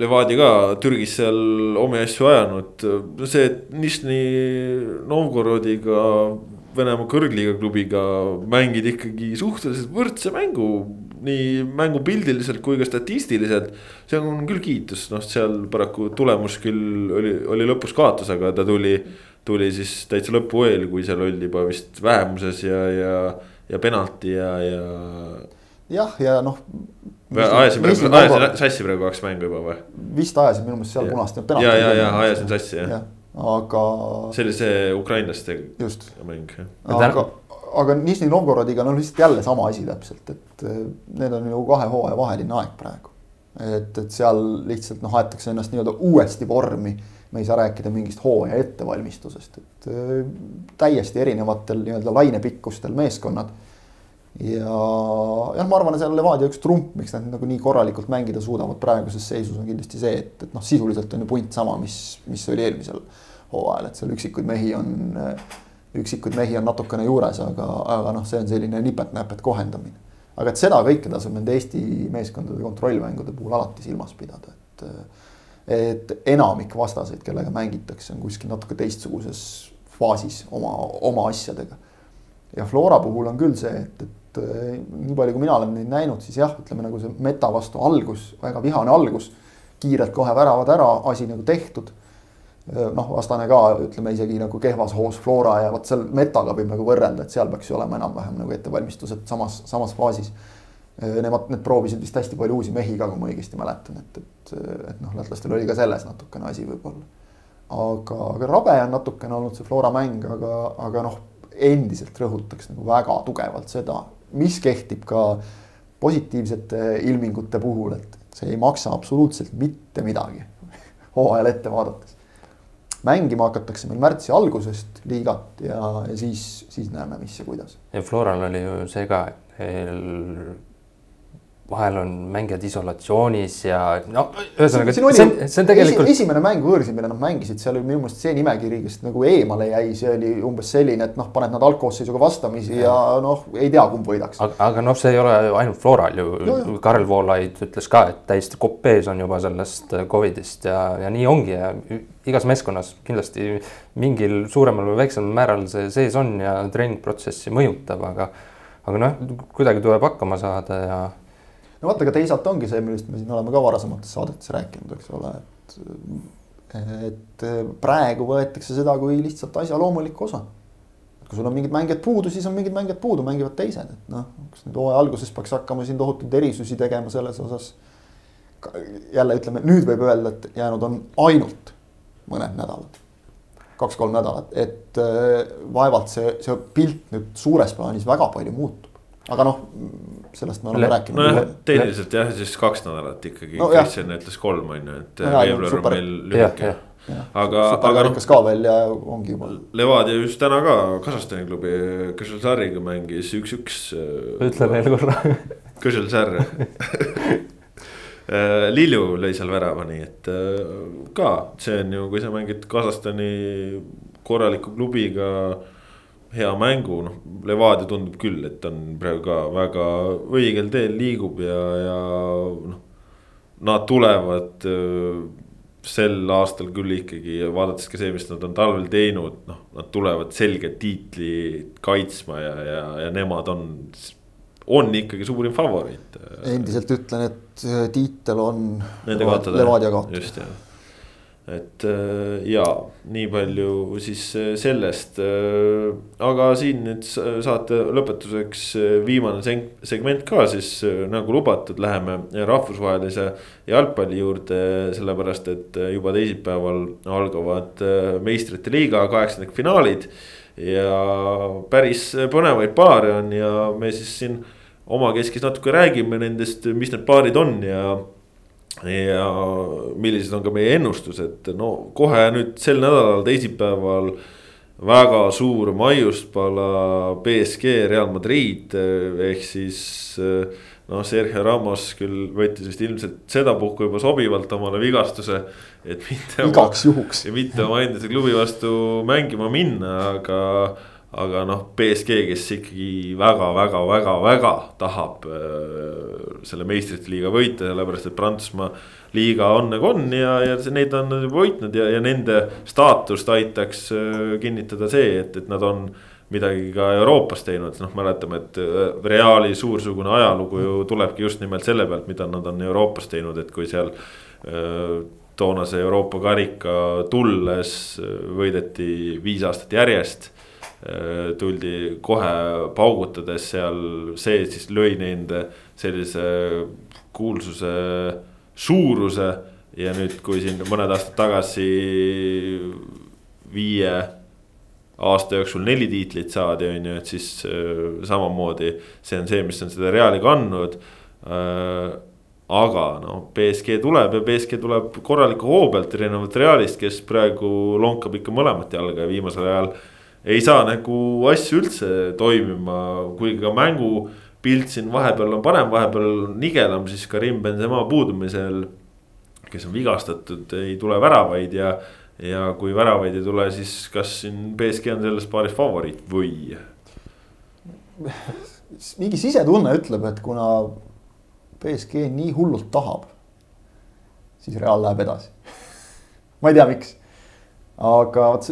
Levadia ka Türgis seal omi asju ajanud, see, et Nižni Novgorodiga, Venemaa kõrgliiga klubiga mängid ikkagi suhteliselt võrdse mängu. nii mängupildiliselt kui ka statistiliselt, see on küll kiitus, noh, seal paraku tulemus küll oli, oli lõpus kaotus, aga ta tuli, tuli siis täitsa lõpu eel, kui seal oldi juba vist vähemuses ja, ja, ja penalti ja, ja jah, ja noh. Ajasin praegu, ajasin sassi praegu kaks mängu juba või? vist ajasin minu meelest seal punast. ja, ja, ja ajasin sassi jah ja,. aga. see oli see ukrainlaste just. mäng jah. aga, aga Nižni Novgorodiga no lihtsalt jälle sama asi täpselt, et eh, need on ju kahe hooaja vaheline aeg praegu. et, et seal lihtsalt noh, aetakse ennast nii-öelda uuesti vormi me ei saa rääkida mingist hooaja ettevalmistusest, et äh, täiesti erinevatel nii-öelda lainepikkustel meeskonnad ja jah, ma arvan, et seal Levadia üks trump, miks nad nagu nii korralikult mängida suudavad praeguses seisus on kindlasti see, et, et noh, sisuliselt on ju punt sama, mis, mis oli eelmisel hooajal, et seal üksikuid mehi on, üksikuid mehi on natukene juures, aga, aga noh, see on selline nipet-näpet kohendamine. aga et seda kõike tasub nende Eesti meeskondade kontrollmängude puhul alati silmas pidada, et et enamik vastaseid, kellega mängitakse, on kuskil natuke teistsuguses faasis oma, oma asjadega. ja Flora puhul on küll see, et, et et eh, nii palju, kui mina olen neid näinud, siis jah, ütleme nagu see meta vastu algus, väga vihane algus. kiirelt kohe väravad ära, asi nagu tehtud. Eh, noh, vastane ka ütleme isegi nagu kehvas hoos Flora ja vot seal metaga võib nagu võrrelda, et seal peaks ju olema enam-vähem nagu ettevalmistused samas, samas faasis. Eh, nemad, need proovisid vist hästi palju uusi mehi ka, kui ma õigesti mäletan, et, et, et noh, lätlastel oli ka selles natukene asi võib-olla. aga, aga rabe on natukene olnud see Flora mäng, aga, aga noh, endiselt rõhutaks nagu väga tugevalt seda, mis kehtib ka positiivsete ilmingute puhul, et see ei maksa absoluutselt mitte midagi hooajal ette vaadates. mängima hakatakse meil märtsi algusest liigat ja, ja siis, siis näeme, mis ja kuidas. ja Floral oli ju see ka, vahel on mängijad isolatsioonis ja no ühesõnaga, see on, see on tegelikult esi,. esimene mäng võõrsil, mille nad mängisid, seal oli minu meelest see nimekiri, kes nagu eemale jäi, see oli umbes selline, et noh, paned nad algkoosseisuga vastamisi ja, ja noh, ei tea, kumb võidaks. aga, aga noh, see ei ole ainult Floral ju no,, Karel Voolaid ütles ka, et täiesti kopp ees on juba sellest Covidist ja, ja nii ongi ja igas meeskonnas kindlasti mingil suuremal või väiksemal määral see sees on ja treeningprotsessi mõjutab, aga aga noh, kuidagi tuleb hakkama saada ja no vaata, aga teisalt ongi see, millest me siin oleme ka varasemates saadetes rääkinud, eks ole, et. et praegu võetakse seda kui lihtsalt asja loomulikku osa. kui sul on mingid mängijad puudu, siis on mingid mängijad puudu, mängivad teised, et noh, kas nüüd hooaja alguses peaks hakkama siin tohutuid erisusi tegema selles osas. jälle ütleme, nüüd võib öelda, et jäänud on ainult mõned nädalad kaks-kolm nädalat, et vaevalt see, see pilt nüüd suures plaanis väga palju muutub aga noh, sellest me oleme Le rääkinud. nojah, tehniliselt jah, siis kaks nädalat ikkagi no,, Kristjan ütles kolm on ju, et veebruar on meil lühike. aga, aga noh. ka veel ja ongi juba. Levadia just täna ka Kasahstani klubi Kõželsariga mängis üks-üks. ütle veel korra. Kõželsar Lilju lõi seal värava, nii et ka see on ju, kui sa mängid Kasahstani korraliku klubiga hea mängu, noh, Levadia tundub küll, et on praegu ka väga õigel teel liigub ja, ja noh. Nad tulevad äh, sel aastal küll ikkagi, vaadates ka see, mis nad on talvel teinud, noh, nad tulevad selge tiitli kaitsma ja, ja, ja nemad on, on ikkagi suurim favoriit. endiselt ütlen, et äh, tiitel on Levadia kaotada. just jah et äh, ja nii palju siis äh, sellest, äh, aga siin nüüd saate lõpetuseks viimane segment ka siis nagu lubatud, läheme rahvusvahelise jalgpalli juurde, sellepärast et juba teisipäeval algavad meistrite liiga kaheksandikfinaalid. ja päris põnevaid paare on ja me siis siin omakeskis natuke räägime nendest, mis need paarid on ja ja millised on ka meie ennustused, no kohe nüüd sel nädalal, teisipäeval. väga suur maiuspala BSG Real Madrid ehk siis noh, Sergio Ramos küll võttis vist ilmselt sedapuhku juba sobivalt omale vigastuse. et mitte. igaks juhuks. mitte oma endise klubi vastu mängima minna, aga aga noh, BSG, kes ikkagi väga-väga-väga-väga tahab äh, selle meistrite liiga võita, sellepärast et Prantsusmaa liiga on nagu on ja, ja neid on võitnud ja, ja nende staatust aitaks äh, kinnitada see, et, et nad on midagi ka Euroopas teinud, noh, mäletame, et äh, Reali suursugune ajalugu ju tulebki just nimelt selle pealt, mida nad on Euroopas teinud, et kui seal äh, toonase Euroopa karika tulles äh, võideti viis aastat järjest tuldi kohe paugutades seal, see siis lõi nende sellise kuulsuse suuruse. ja nüüd, kui siin mõned aastad tagasi viie aasta jooksul neli tiitlit saadi, on ju, et siis äh, samamoodi see on see, mis on seda Reali kandnud äh, aga noh, BSG tuleb ja BSG tuleb korraliku hoo pealt, erinevalt Realist, kes praegu lonkab ikka mõlemat jalga ja viimasel ajal äh, ei saa nagu asju üldse toimima, kuigi ka mängupilt siin vahepeal on parem, vahepeal nigelam, siis Karim Benzema puudumisel. kes on vigastatud, ei tule väravaid ja, ja kui väravaid ei tule, siis kas siin BSG on selles paaris favoriit või? mingi sisetunne ütleb, et kuna BSG nii hullult tahab, siis Real läheb edasi ma ei tea, miks aga vot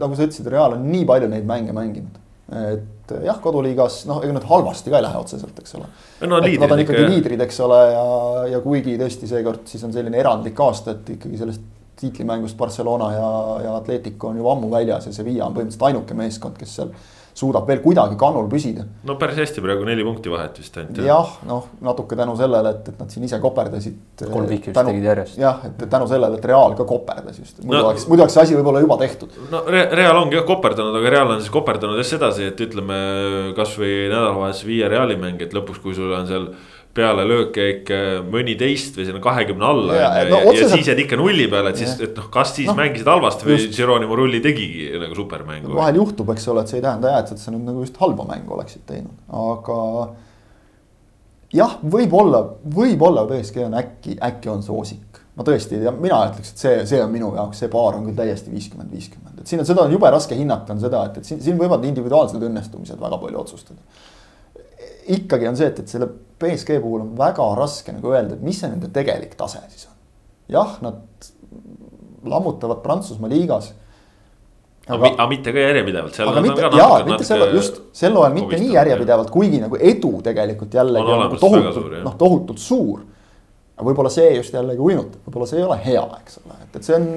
nagu sa ütlesid, Real on nii palju neid mänge mänginud. et jah, koduliigas noh, ega nad halvasti ka ei lähe otseselt, eks ole no,. Nad on ikkagi liidrid, eks ole, ja, ja kuigi tõesti seekord siis on selline erandlik aasta, et ikkagi sellest tiitlimängust Barcelona ja, ja Atletico on ju ammu väljas ja Sevilla on põhimõtteliselt ainuke meeskond, kes seal suudab veel kuidagi kannul püsida. no päris hästi praegu neli punkti vahet vist ainult. jah, noh natuke tänu sellele, et, et nad siin ise koperdasid. kolm viiki vist tegid järjest. jah, et tänu sellele, et Real ka koperdas just, muidu no, oleks, muidu oleks see asi võib-olla juba tehtud. no Re Real ongi jah koperdanud, aga Real on siis koperdanud just sedasi, et ütleme kasvõi nädalavahetus viie Reali mäng, et lõpuks, kui sul on seal pealelööke ikka mõni teist või sinna kahekümne alla ja, ja, no, otseselt... ja siis jääd ikka nulli peale, et siis, et noh, kas siis no, mängisid halvasti või Geronimo Rulli tegigi nagu supermängu. vahel juhtub, eks ole, et see ei tähenda jah, et sa nüüd nagu just halba mängu oleksid teinud, aga. jah, võib-olla, võib-olla BSG on äkki, äkki on soosik. ma tõesti ei tea, mina ütleks, et see, see on minu jaoks, see paar on küll täiesti viiskümmend, viiskümmend, et siin on, seda on jube raske hinnata, on seda, et, et siin, siin võivad individuaalsed õnnestumised väga palju otsustada. Ikkagi on see, et, et selle BSG puhul on väga raske nagu öelda, et mis see nende tegelik tase siis on. jah, nad lammutavad Prantsusmaa liigas aga, aga mitte ka järjepidevalt. aga mitte, jaa, mitte selle, just sel hooajal mitte nii järjepidevalt, kuigi nagu edu tegelikult jällegi on, on nagu tohutult, noh tohutult suur. aga võib-olla see just jällegi uinutab, võib-olla see ei ole hea, eks ole, et, et see on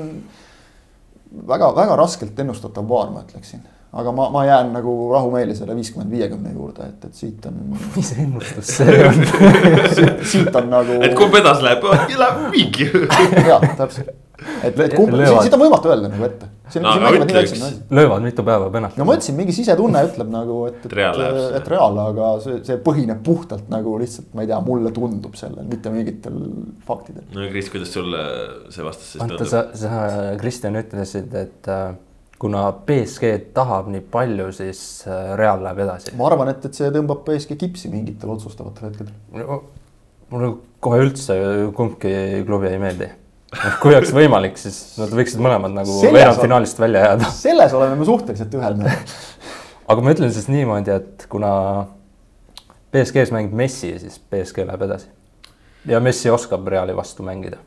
väga-väga raskelt ennustatav paar, ma ütleksin aga ma, ma jään nagu rahumeeli selle viiskümmend viiekümne juurde, et, et siit on. mis ennustus see on siit, siit on nagu. et kumb edasi läheb, läheb viiki. jah, täpselt, et, et kumb, siit on võimatu öelda nagu ette. No, löövad mitu päeva penalt. no ma ütlesin, mingi sisetunne ütleb nagu, et, et, et, et reaal, aga see, see põhineb puhtalt nagu lihtsalt, ma ei tea, mulle tundub sellel, mitte mingitel faktidel. no Kris, kuidas sulle see vastas siis tundub? sa, sa, Kristjan ütlesid, et äh, kuna BSG tahab nii palju, siis äh, Real läheb edasi. ma arvan, et, et see tõmbab BSG kipsi mingitel otsustavatel hetkedel no,. mulle kohe üldse kumbki klubi ei meeldi. kui oleks võimalik, siis nad võiksid mõlemad nagu veerandfinaalist välja jääda. selles oleme me suhteliselt ühel meelel aga ma ütlen siis niimoodi, et kuna BSG-s mängib Messi, siis BSG läheb edasi. ja Messi oskab Reali vastu mängida.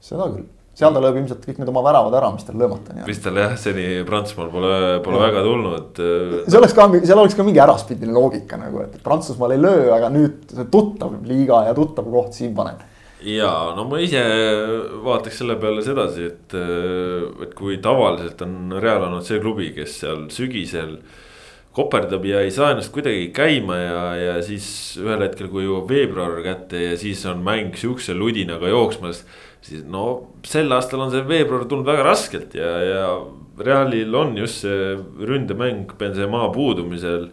seda küll seal ta lööb ilmselt kõik need oma väravad ära, mis tal löömata on mis tal jah, seni Prantsusmaal pole, pole ja. väga tulnud. Äh, see oleks ka, seal oleks ka mingi äraspidine loogika nagu, et Prantsusmaal ei löö, aga nüüd tuttav liiga ja tuttav koht siin panen ja no ma ise vaataks selle peale sedasi, et, äh, et kui tavaliselt on Real olnud see klubi, kes seal sügisel koperdab ja ei saa ennast kuidagi käima ja, ja siis ühel hetkel, kui jõuab veebruar kätte ja siis on mäng sihukese ludinaga jooksmas siis no sel aastal on see veebruar tulnud väga raskelt ja, ja Realil on just see ründemäng Benzema puudumisel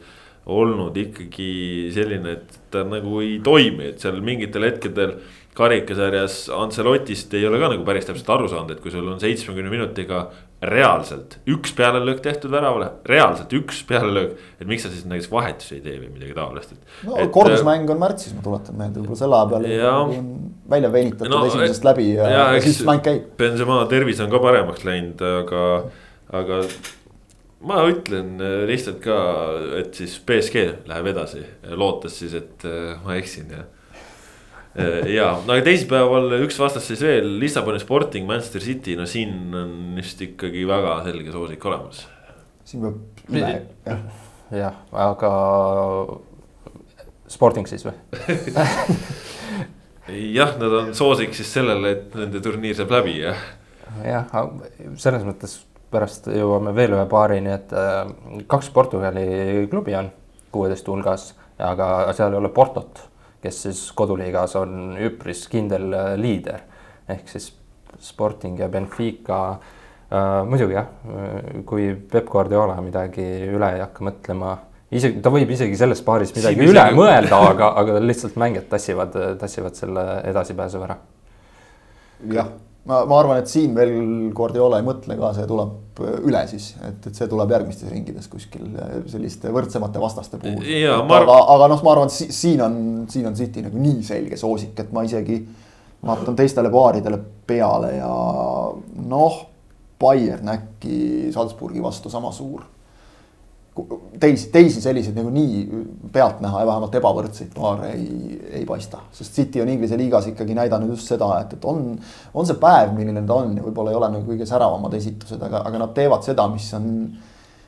olnud ikkagi selline, et ta nagu ei toimi, et seal mingitel hetkedel karikasarjas Ancelotist ei ole ka nagu päris täpselt aru saanud, et kui sul on seitsmekümne minutiga reaalselt üks pealelöök tehtud väravale, reaalselt üks pealelöök. et miks sa siis näiteks vahetusi ei tee või midagi taolist, et. no et, kordusmäng on märtsis, ma tuletan meelde, võib-olla selle aja peal on välja venitatud no, esimesest et, läbi ja, ja, ja siis mäng käib. Benzema tervis on ka paremaks läinud, aga, aga ma ütlen lihtsalt ka, et siis BSG läheb edasi, lootes siis, et ma eksin ja Äh, ja, aga teisipäeval üks vastasseis veel, Lissaboni Sporting, Manchester City, no siin on vist ikkagi väga selge soosik olemas. siin peab üle, jah. jah, aga Sporting siis või jah, nad on soosik siis sellele, et nende turniir saab läbi, jah. jah, selles mõttes pärast jõuame veel ühe paarini, et äh, kaks Portugali klubi on kuueteist hulgas, aga seal ei ole Portot kes siis koduliigas on üpris kindel äh, liider. ehk siis Sporting ja Benfica äh,. muidugi jah, kui Peep Guardiola midagi üle ei hakka mõtlema, isegi ta võib isegi selles paaris midagi Siin üle isegi... mõelda, aga, aga lihtsalt mängijad tassivad, tassivad selle edasipääsu ära. jah ma, ma arvan, et siin veel Guardiola ei mõtle ka, see tuleb üle siis, et, et see tuleb järgmistes ringides kuskil selliste võrdsemate vastaste puhul. Aga, aga noh, ma arvan, et siin on, siin on City nagu nii selge soosik, et ma isegi vaatan teistele paaridele peale ja noh, Bayern äkki Salzburgi vastu sama suur teisi, teisi selliseid nagu nii pealtnäha ja vähemalt ebavõrdseid paare ei, ei paista. sest City on Inglise liigas ikkagi näidanud just seda, et, et on, on see päev, milline ta on ja võib-olla ei ole nagu kõige säravamad esitused, aga, aga nad teevad seda, mis on.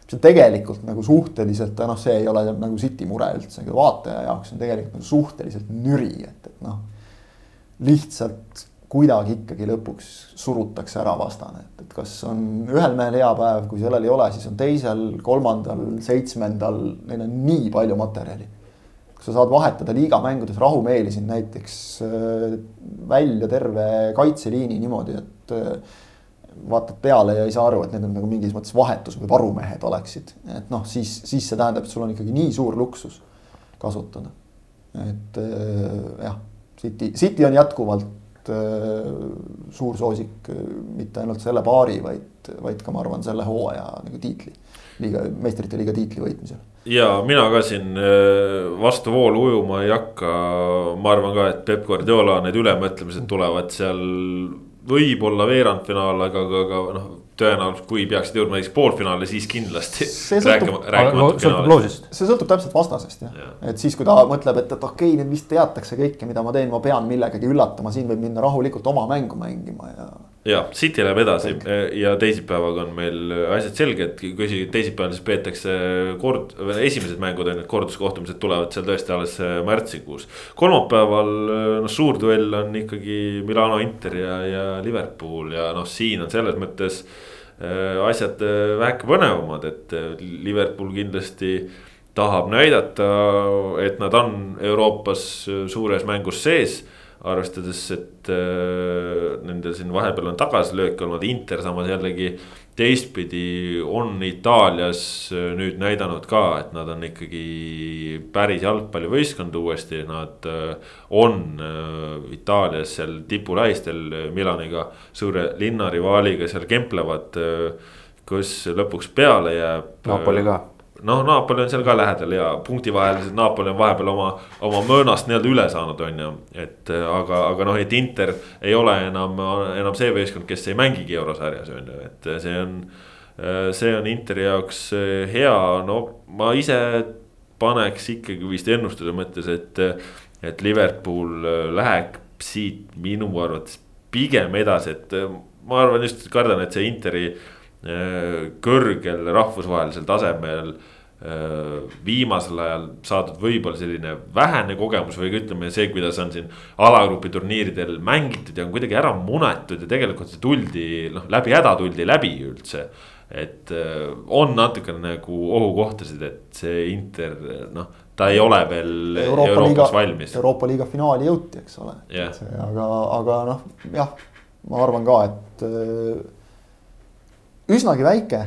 mis on tegelikult nagu suhteliselt, noh, see ei ole nagu City mure üldse, vaataja jaoks on tegelikult nagu suhteliselt nüri, et, et noh. lihtsalt kuidagi ikkagi lõpuks surutakse ära vastane, et, et kas on ühel mehel hea päev, kui sellel ei ole, siis on teisel, kolmandal, seitsmendal, neil on nii palju materjali. kui sa saad vahetada liigamängudes rahumeeli siin näiteks äh, välja terve kaitseliini niimoodi, et äh, vaatad peale ja ei saa aru, et need on nagu mingis mõttes vahetus või varumehed oleksid, et noh, siis, siis see tähendab, et sul on ikkagi nii suur luksus kasutada. et äh, jah, City, City on jätkuvalt loomulikult äh, suur soosik äh, mitte ainult selle paari, vaid, vaid ka ma arvan, selle hooaja nagu tiitli, liiga, meistrite liiga tiitli võitmisel. ja mina ka siin äh, vastu voolu ujuma ei hakka, ma arvan ka, et Peep Guardiola need ülemõtlemised tulevad seal võib-olla veerandfinaal, aga, aga, aga noh tõenäoliselt, kui peaksid jõudma näiteks poolfinaali, siis kindlasti. see sõltub, see sõltub täpselt vastasest jah ja., et siis, kui ta mõtleb, et, et okei okay,, nüüd vist teatakse kõike, mida ma teen, ma pean millegagi üllatama, siin võib minna rahulikult oma mängu mängima ja. ja City läheb edasi Kõik. ja teisipäevaga on meil asjad selged, kui isegi teisipäeval siis peetakse kord, esimesed mängud on need korduskohtumised tulevad seal tõesti alles märtsikuus. kolmapäeval noh, suur duell on ikkagi Milano Inter ja, ja Liverpool ja noh, siin on selles mõttes asjad äh, väheke põnevamad, et äh, Liverpool kindlasti tahab näidata, et nad on Euroopas suures mängus sees. arvestades, et nendel siin vahepeal on tagasilööke olnud, Inter samas jällegi teistpidi on Itaalias äh, nüüd näidanud ka, et nad on ikkagi päris jalgpallivõistkond uuesti, nad äh, on äh, Itaalias seal tipulähistel Milaniga, suure linnarivaaliga seal kemplevad. kus lõpuks peale jääb. Napoli ka noh, Napoli on seal ka lähedal ja punktivahelised Napoli on vahepeal oma, oma möönast nii-öelda üle saanud, on ju. et aga, aga noh, et Inter ei ole enam, enam see võistkond, kes ei mängigi eurosarjas, on ju, et see on. see on Interi jaoks hea, no ma ise paneks ikkagi vist ennustuse mõttes, et, et Liverpool läheb siit minu arvates pigem edasi, et ma arvan just, kardan, et see Interi Äh, kõrgel rahvusvahelisel tasemel äh, viimasel ajal saadud võib-olla selline vähene kogemus või ütleme see, kuidas on siin alagrupi turniiridel mängitud ja on kuidagi ära munetud ja tegelikult see tuldi noh, läbi häda tuldi läbi üldse. et äh, on natukene nagu ohukohtasid, et see Inter noh, ta ei ole veel Euroopa Euroopas liiga, valmis. Euroopa liiga finaali jõuti, eks ole yeah., aga, aga noh, jah, ma arvan ka, et üsnagi väike.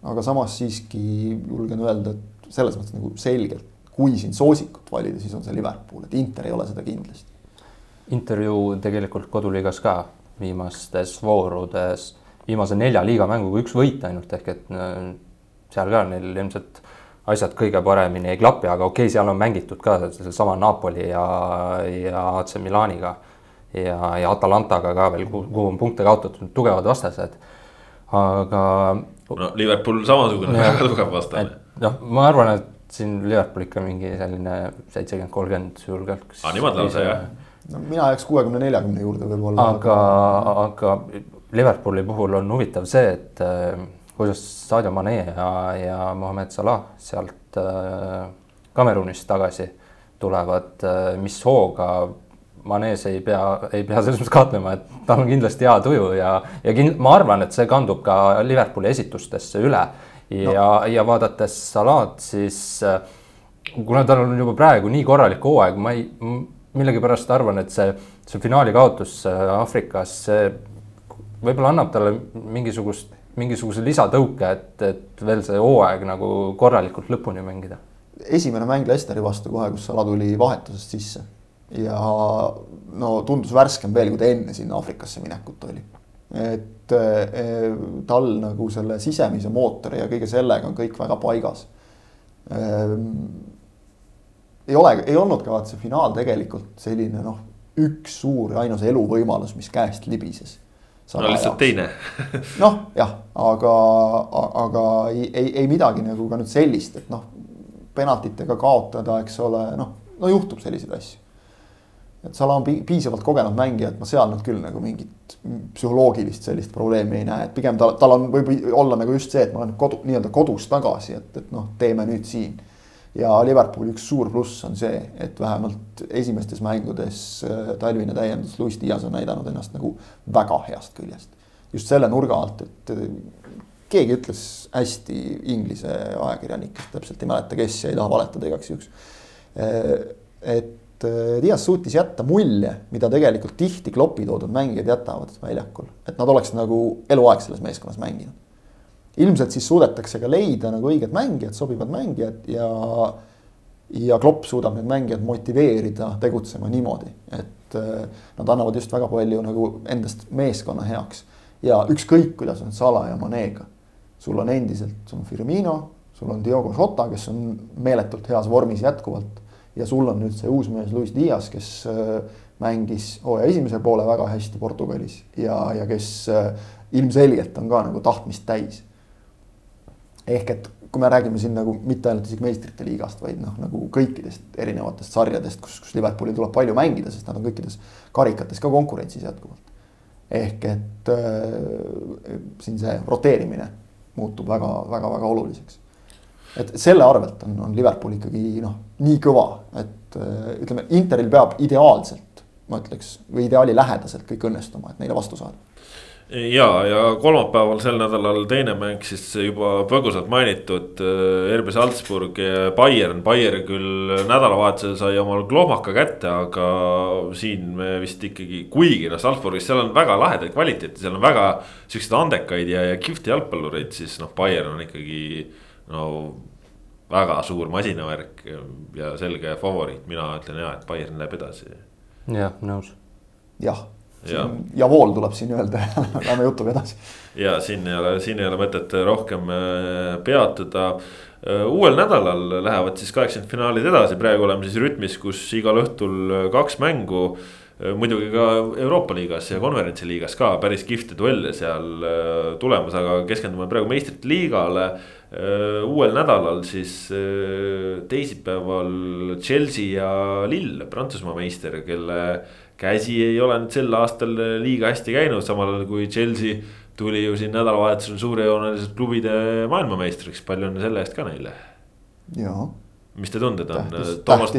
aga samas siiski julgen öelda, et selles mõttes nagu selgelt, kui siin soosikut valida, siis on see Liverpool, et Inter ei ole seda kindlasti. Inter ju tegelikult koduliigas ka viimastes voorudes, viimase nelja liigamänguga üks võit ainult ehk et äh, seal ka neil ilmselt asjad kõige paremini ei klapi, aga okei okay,, seal on mängitud ka sellesama Napoli ja, ja AC Milaniga ja, ja Atalantaga ka veel, kuhu on punkte kaotatud, tugevad vastased aga. no Liverpool samasugune väga tugev vastane. noh, ma arvan, et siin Liverpool ikka mingi selline seitsekümmend, kolmkümmend julgelt. aa, niimoodi lausa jah? no mina jääks kuuekümne, neljakümne juurde võib-olla. aga, aga Liverpooli puhul on huvitav see, et äh, kuidas Sadio Mane ja, ja Mohamed Salah sealt äh, Kamerunist tagasi tulevad, äh, mis hooga Manes ei pea, ei pea selles mõttes kahtlema, et tal on kindlasti hea tuju ja, ja kind, ma arvan, et see kandub ka Liverpooli esitustesse üle. ja no., ja vaadates Salat, siis äh, kuna tal on juba praegu nii korralik hooaeg, ma ei, millegipärast arvan, et see, see finaali kaotus äh, Aafrikas, see võib-olla annab talle mingisugust, mingisuguse lisatõuke, et, et veel see hooaeg nagu korralikult lõpuni mängida. esimene mäng Leicesteri vastu kohe, kus Sala tuli vahetusest sisse ja no tundus värskem veel, kui ta enne sinna Aafrikasse minekut oli. et eh, tal nagu selle sisemise mootori ja kõige sellega on kõik väga paigas ehm,. ei ole, ei olnudki vaata see finaal tegelikult selline noh, üks suur ja ainus eluvõimalus, mis käest libises. no lihtsalt teine noh, jah, aga, aga ei, ei, ei midagi nagu ka nüüd sellist, et noh, penaltitega kaotada, eks ole, noh, no juhtub selliseid asju et Salah on piisavalt kogenud mängija, et ma seal nüüd küll nagu mingit psühholoogilist sellist probleemi ei näe, et pigem tal, tal on, võib olla nagu just see, et ma olen kodu, nii-öelda kodus tagasi, et, et noh, teeme nüüd siin. ja Liverpooli üks suur pluss on see, et vähemalt esimestes mängudes äh, talvine täiendus, Luis Diaz on näidanud ennast nagu väga heast küljest. just selle nurga alt, et keegi ütles hästi inglise ajakirjanik, täpselt ei mäleta, kes ei taha valetada igaks juhuks. Äh, et et Dias suutis jätta mulje, mida tegelikult tihti klopi toodud mängijad jätavad väljakul, et nad oleks nagu eluaeg selles meeskonnas mänginud. ilmselt siis suudetakse ka leida nagu õiged mängijad, sobivad mängijad ja ja Klopp suudab need mängijad motiveerida tegutsema niimoodi, et äh, nad annavad just väga palju nagu endast meeskonna heaks. ja ükskõik, kuidas on Sala ja Manega, sul on endiselt, sul on Firmino, sul on Diogo Jota, kes on meeletult heas vormis jätkuvalt. Ja sul on nüüd see uus mees Luis Dias, kes äh, mängis hooaja oh, esimese poole väga hästi Portugalis ja, ja kes äh, ilmselgelt on ka nagu tahtmist täis. ehk et kui me räägime siin nagu mitte ainult isegi meistrite liigast, vaid noh, nagu kõikidest erinevatest sarjadest, kus, kus Liverpoolil tuleb palju mängida, sest nad on kõikides karikates ka konkurentsis jätkuvalt. ehk et äh, siin see roteerimine muutub väga-väga-väga oluliseks. Et selle arvelt on, on Liverpool ikkagi noh, nii kõva, et äh, ütleme, Interil peab ideaalselt, ma ütleks, või ideaali lähedaselt kõik õnnestuma, et neile vastu saada ja, ja kolmapäeval sel nädalal teine mäng siis juba põgusalt mainitud äh, RB Salzburg ja Bayern. Bayern küll nädalavahetusel sai omal klohmaka kätte, aga siin me vist ikkagi, kuigi noh, Salzburgis seal on väga lahedaid kvaliteete, seal on väga siukseid andekaid ja, ja kihvti jalgpallureid, siis noh, Bayern on ikkagi no väga suur masinavärk ja selge favoriit, mina ütlen ja, et Bayern läheb edasi. jah, nõus. jah ja, ja vool tuleb siin öelda ja lähme jutuga edasi. ja siin ei ole, siin ei ole mõtet rohkem äh, peatuda. Äh, uuel nädalal lähevad siis kaheksakümnendfinaalid edasi, praegu oleme siis rütmis, kus igal õhtul kaks mängu muidugi ka Euroopa liigas ja konverentsi liigas ka päris kihvte duelle seal tulemas, aga keskendume praegu meistrite liigale. Uuel nädalal siis teisipäeval Chelsea ja Lille, Prantsusmaa meister, kelle käsi ei ole nüüd sel aastal liiga hästi käinud, samal ajal kui Chelsea tuli ju siin nädalavahetusel suurejooneliselt klubide maailmameistriks, palju on selle eest ka neile? jaa. Mis te tunded on?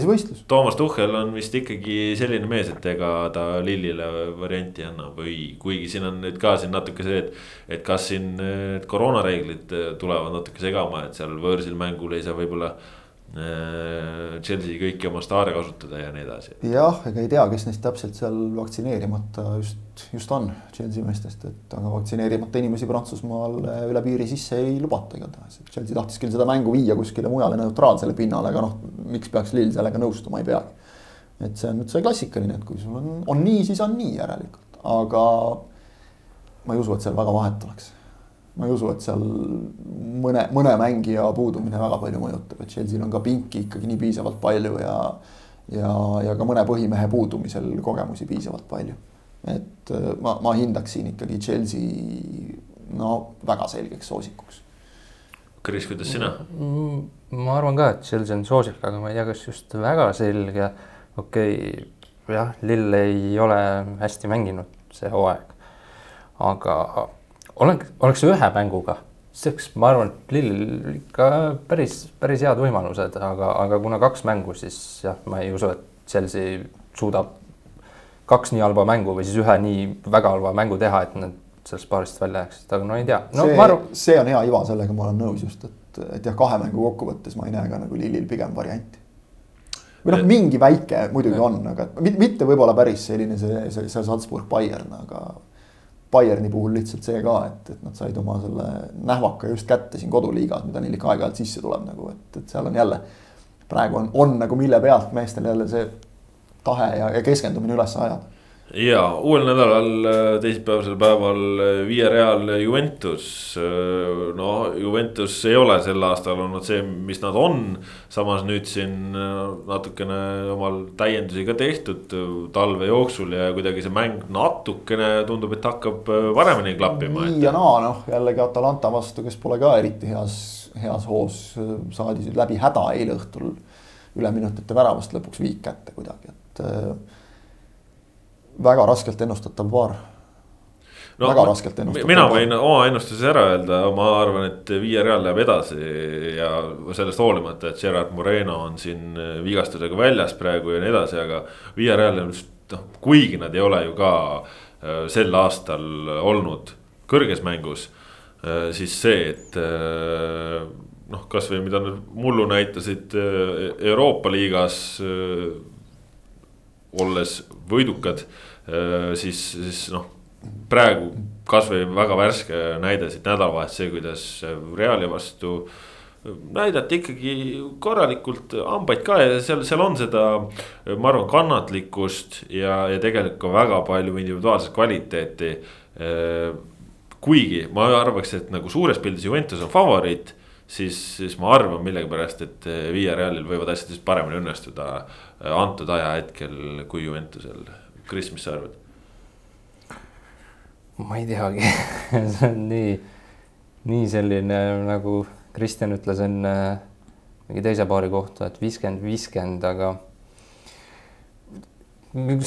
võistlus. Toomas Tuhhel on vist ikkagi selline mees, et ega ta Lillile varianti ei anna või kuigi siin on nüüd ka siin natuke see, et. et kas siin need koroonareeglid tulevad natuke segama, et seal võõrsil mängul ei saa võib-olla Chelsea kõiki oma staare kasutada ja nii edasi. jah, ega ei tea, kes neist täpselt seal vaktsineerimata just, just on Chelsea meestest, et aga vaktsineerimata inimesi Prantsusmaal üle piiri sisse ei lubata igatahes. Chelsea tahtis küll seda mängu viia kuskile mujale neutraalsele pinnale, aga noh, miks peaks Lill sellega nõustuma, ei peagi. et see on nüüd see klassikaline, et kui sul on, on nii, siis on nii järelikult, aga ma ei usu, et seal väga vahet oleks ma ei usu, et seal mõne, mõne mängija puudumine väga palju mõjutab, et Chelsea'l on ka pinki ikkagi nii piisavalt palju ja. ja, ja ka mõne põhimehe puudumisel kogemusi piisavalt palju. et äh, ma, ma hindaks siin ikkagi Chelsea no väga selgeks soosikuks. Kris, kuidas sina? Mm, ma arvan ka, et Chelsea on soosik, aga ma ei tea, kas just väga selge. okei okay,, jah, Lill ei ole hästi mänginud see hooaeg, aga oleks, oleks ühe mänguga, siis ma arvan, et Lillil ikka päris, päris head võimalused, aga, aga kuna kaks mängu, siis jah, ma ei usu, et Chelsea suudab kaks nii halba mängu või siis ühe nii väga halva mängu teha, et nad sellest paarist välja jääksid, aga no ei tea no,. see, arvan... see on hea iva, sellega ma olen nõus just, et, et jah, kahe mängu kokkuvõttes ma ei näe ka nagu Lillil pigem varianti. või noh, mingi väike muidugi on, aga mitte võib-olla päris selline see, see, see Salzburg Bayern, aga Bayerni puhul lihtsalt see ka, et, et nad said oma selle nähvaka just kätte siin koduliigas, mida neil ikka aeg-ajalt sisse tuleb nagu, et, et seal on jälle. praegu on, on nagu mille pealt meestel jälle see tahe ja, ja keskendumine üles ajada ja uuel nädalal, äh, teisipäevasel päeval äh, Villareal Juventus. Äh, no Juventus ei ole sel aastal olnud see, mis nad on. samas nüüd siin natukene omal täiendusi ka tehtud talve jooksul ja kuidagi see mäng natukene tundub, et hakkab paremini klappima. nii ja naa, noh jällegi Atalanta vastu, kes pole ka eriti heas, heas hoos, saadi läbi häda eile õhtul üleminutite väravast lõpuks viik kätte kuidagi, et väga raskelt ennustatav paar no,. väga raskelt ennustatav. mina võin oma ennustuses ära öelda, ma arvan, et Viie Real läheb edasi ja sellest hoolimata, et Gerard Moreno on siin vigastusega väljas praegu ja nii edasi, aga Viie Real on noh, kuigi nad ei ole ju ka äh, sel aastal olnud kõrges mängus, äh, siis see, et äh, noh, kasvõi mida nad mullu näitasid Euroopa liigas olles võidukad, äh, siis, siis noh, praegu kasvõi väga värske näide siit nädalavahetusest, see, kuidas Reali vastu näidati ikkagi korralikult hambaid ka ja seal, seal on seda, ma arvan, kannatlikkust ja, ja tegelikult ka väga palju individuaalset kvaliteeti. kuigi ma arvaks, et nagu suures pildis Juventus on favoriit, siis, siis ma arvan millegipärast, et Via Realil võivad asjad lihtsalt paremini õnnestuda antud ajahetkel kui Juventusel. Kris, mis sa arvad? ma ei teagi see on nii, nii selline nagu Kristjan ütles enne mingi teise paari kohta, et viiskümmend, viiskümmend, aga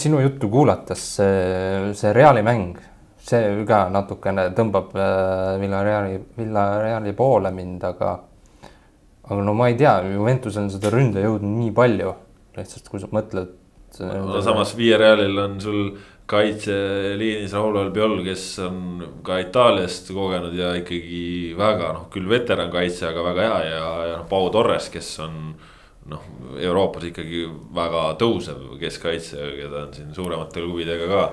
sinu juttu kuulates see, see Reali mäng, see ka natukene tõmbab äh, Villareali, Villareali poole mind, aga aga no ma ei tea, Juventusel on seda ründejõudu nii palju, lihtsalt kui sa mõtled. no samas Viie Realil on sul kaitseliinis Raul Albiol, kes on ka Itaaliast kogenud ja ikkagi väga noh, küll veterankaitse, aga väga hea ja, ja noh, Pau Torres, kes on noh, Euroopas ikkagi väga tõusev keskkaitse, keda on siin suuremate klubidega ka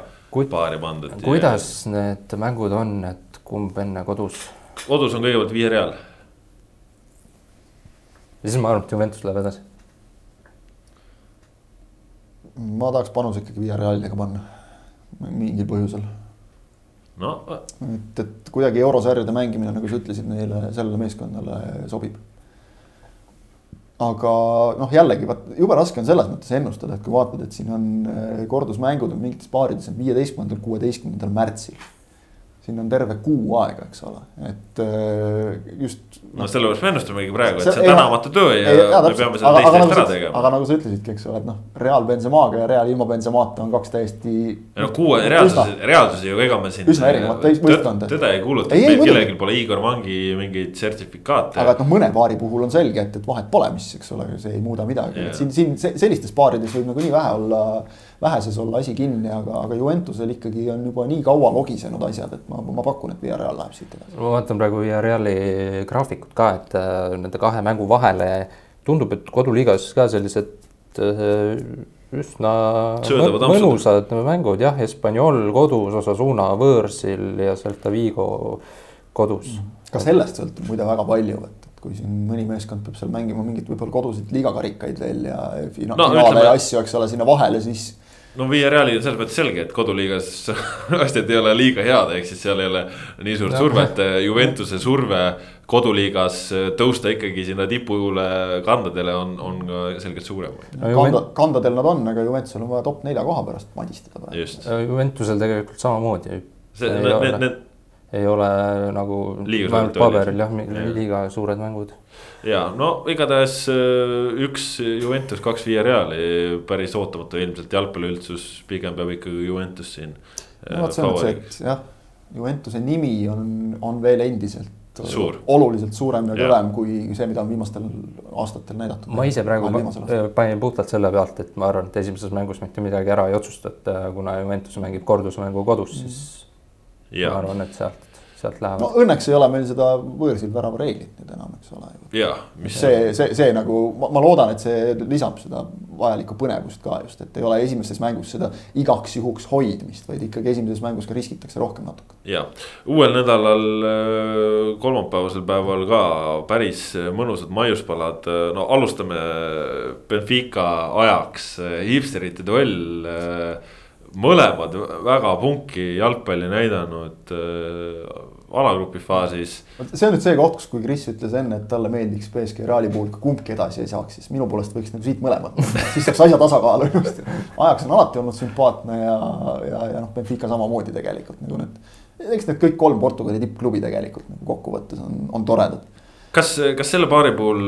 paari pandud. kuidas ja... need mängud on, et kumb enne kodus? kodus on kõigepealt Viiereal. ja siis ma arvan, et Juventus läheb edasi. ma tahaks panuse ikkagi Viierealiga panna mingil põhjusel. no. et, et kuidagi eurosarjade mängimine, nagu sa ütlesid, neile, sellele meeskonnale sobib. Aga noh, jällegi vaat jube raske on selles mõttes ennustada, et kui vaatad, et siin on eh, kordusmängud on mingites paarides on viieteistkümnendal, kuueteistkümnendal märtsil siin on terve kuu aega, eks ole, et äh, just. no sellepärast me ennustamegi praegu, et see on tänamatu töö ja, ja, ja me peame seda teist nagu ära tegema. aga nagu sa ütlesidki, eks ole, et noh, Real Benzemaga ja Real ilma Benzemata on kaks täiesti. no kuu reaalsus, reaalsus ju, ega me siin. üsna erinevat võistkonda. tõde ei kuuluta, meil kellelgi pole Igor Mangi mingeid sertifikaate. aga et noh, mõne paari puhul on selge, et, et vahet pole, mis, eks ole, see ei muuda midagi, et siin, siin sellistes paarides võib nagu nii vähe olla väheses olla asi kinni, aga, aga Juventusel ikkagi on juba nii kaua logisenud asjad, et ma, ma pakun, et Villarreal läheb siit edasi. ma vaatan praegu Villarreali graafikut ka, et äh, nende kahe mängu vahele tundub, et koduliigas ka sellised äh, üsna mõnusad mängud jah, Espanyol kodus, Osasuna võõrsil ja Celta Vigo kodus. ka sellest sõltub muide väga palju, et kui siin mõni meeskond peab seal mängima mingit võib-olla koduseid liigakarikaid veel ja fina no, finaale ja asju, eks ole, sinna vahele, siis no Via Realil on selles mõttes selge, et koduliigas asjad ei ole liiga head, ehk siis seal ei ole nii suurt survet. Juventuse surve koduliigas tõusta ikkagi sinna tipujuule kandadele on, on ka selgelt suurem no,. Kanda, kandadel nad on, aga Juventusel on vaja top nelja koha pärast madistada praegu. Juventusel tegelikult samamoodi. see, need, need ei ole nagu vähemalt paberil jah, liiga suured mängud. Ja no igatahes äh, üks Juventus, kaks Via Reali, päris ootamatu ilmselt jalgpalliüldsus pigem peab ikkagi Juventus siin. no vot, see on see, et jah, Juventuse nimi on, on veel endiselt Suur. oluliselt suurem ja kõvem kui see, mida on viimastel aastatel näidatud. ma ise praegu panin puhtalt selle pealt, et ma arvan, et esimeses mängus mitte midagi ära ei otsustata, kuna Juventus mängib kordusmängu kodus, siis mm ma arvan, et sealt, sealt lähevad. no õnneks ei ole meil seda võõrsil värava reeglit nüüd enam, eks ole. mis see, see, see nagu ma, ma loodan, et see lisab seda vajalikku põnevust ka just, et ei ole esimeses mängus seda igaks juhuks hoidmist, vaid ikkagi esimeses mängus ka riskitakse rohkem natuke. ja, uuel nädalal, äh, kolmapäevasel päeval ka päris mõnusad maiuspalad, no alustame Benfica ajaks, hipsterite duell mõlemad väga punki jalgpalli näidanud äh, alagrupi faasis. see on nüüd see koht, kus, kui Kris ütles enne, et talle meeldiks BSG Reali puhul ka kumbki edasi ei saaks, siis minu poolest võiks nagu siit mõlemad siis saaks asja tasakaalu ilusti. ajaks on alati olnud sümpaatne ja, ja, ja noh, Benfica samamoodi tegelikult nagu need. eks need kõik kolm Portugali tippklubi tegelikult nagu kokkuvõttes on, on toredad. kas, kas selle paari puhul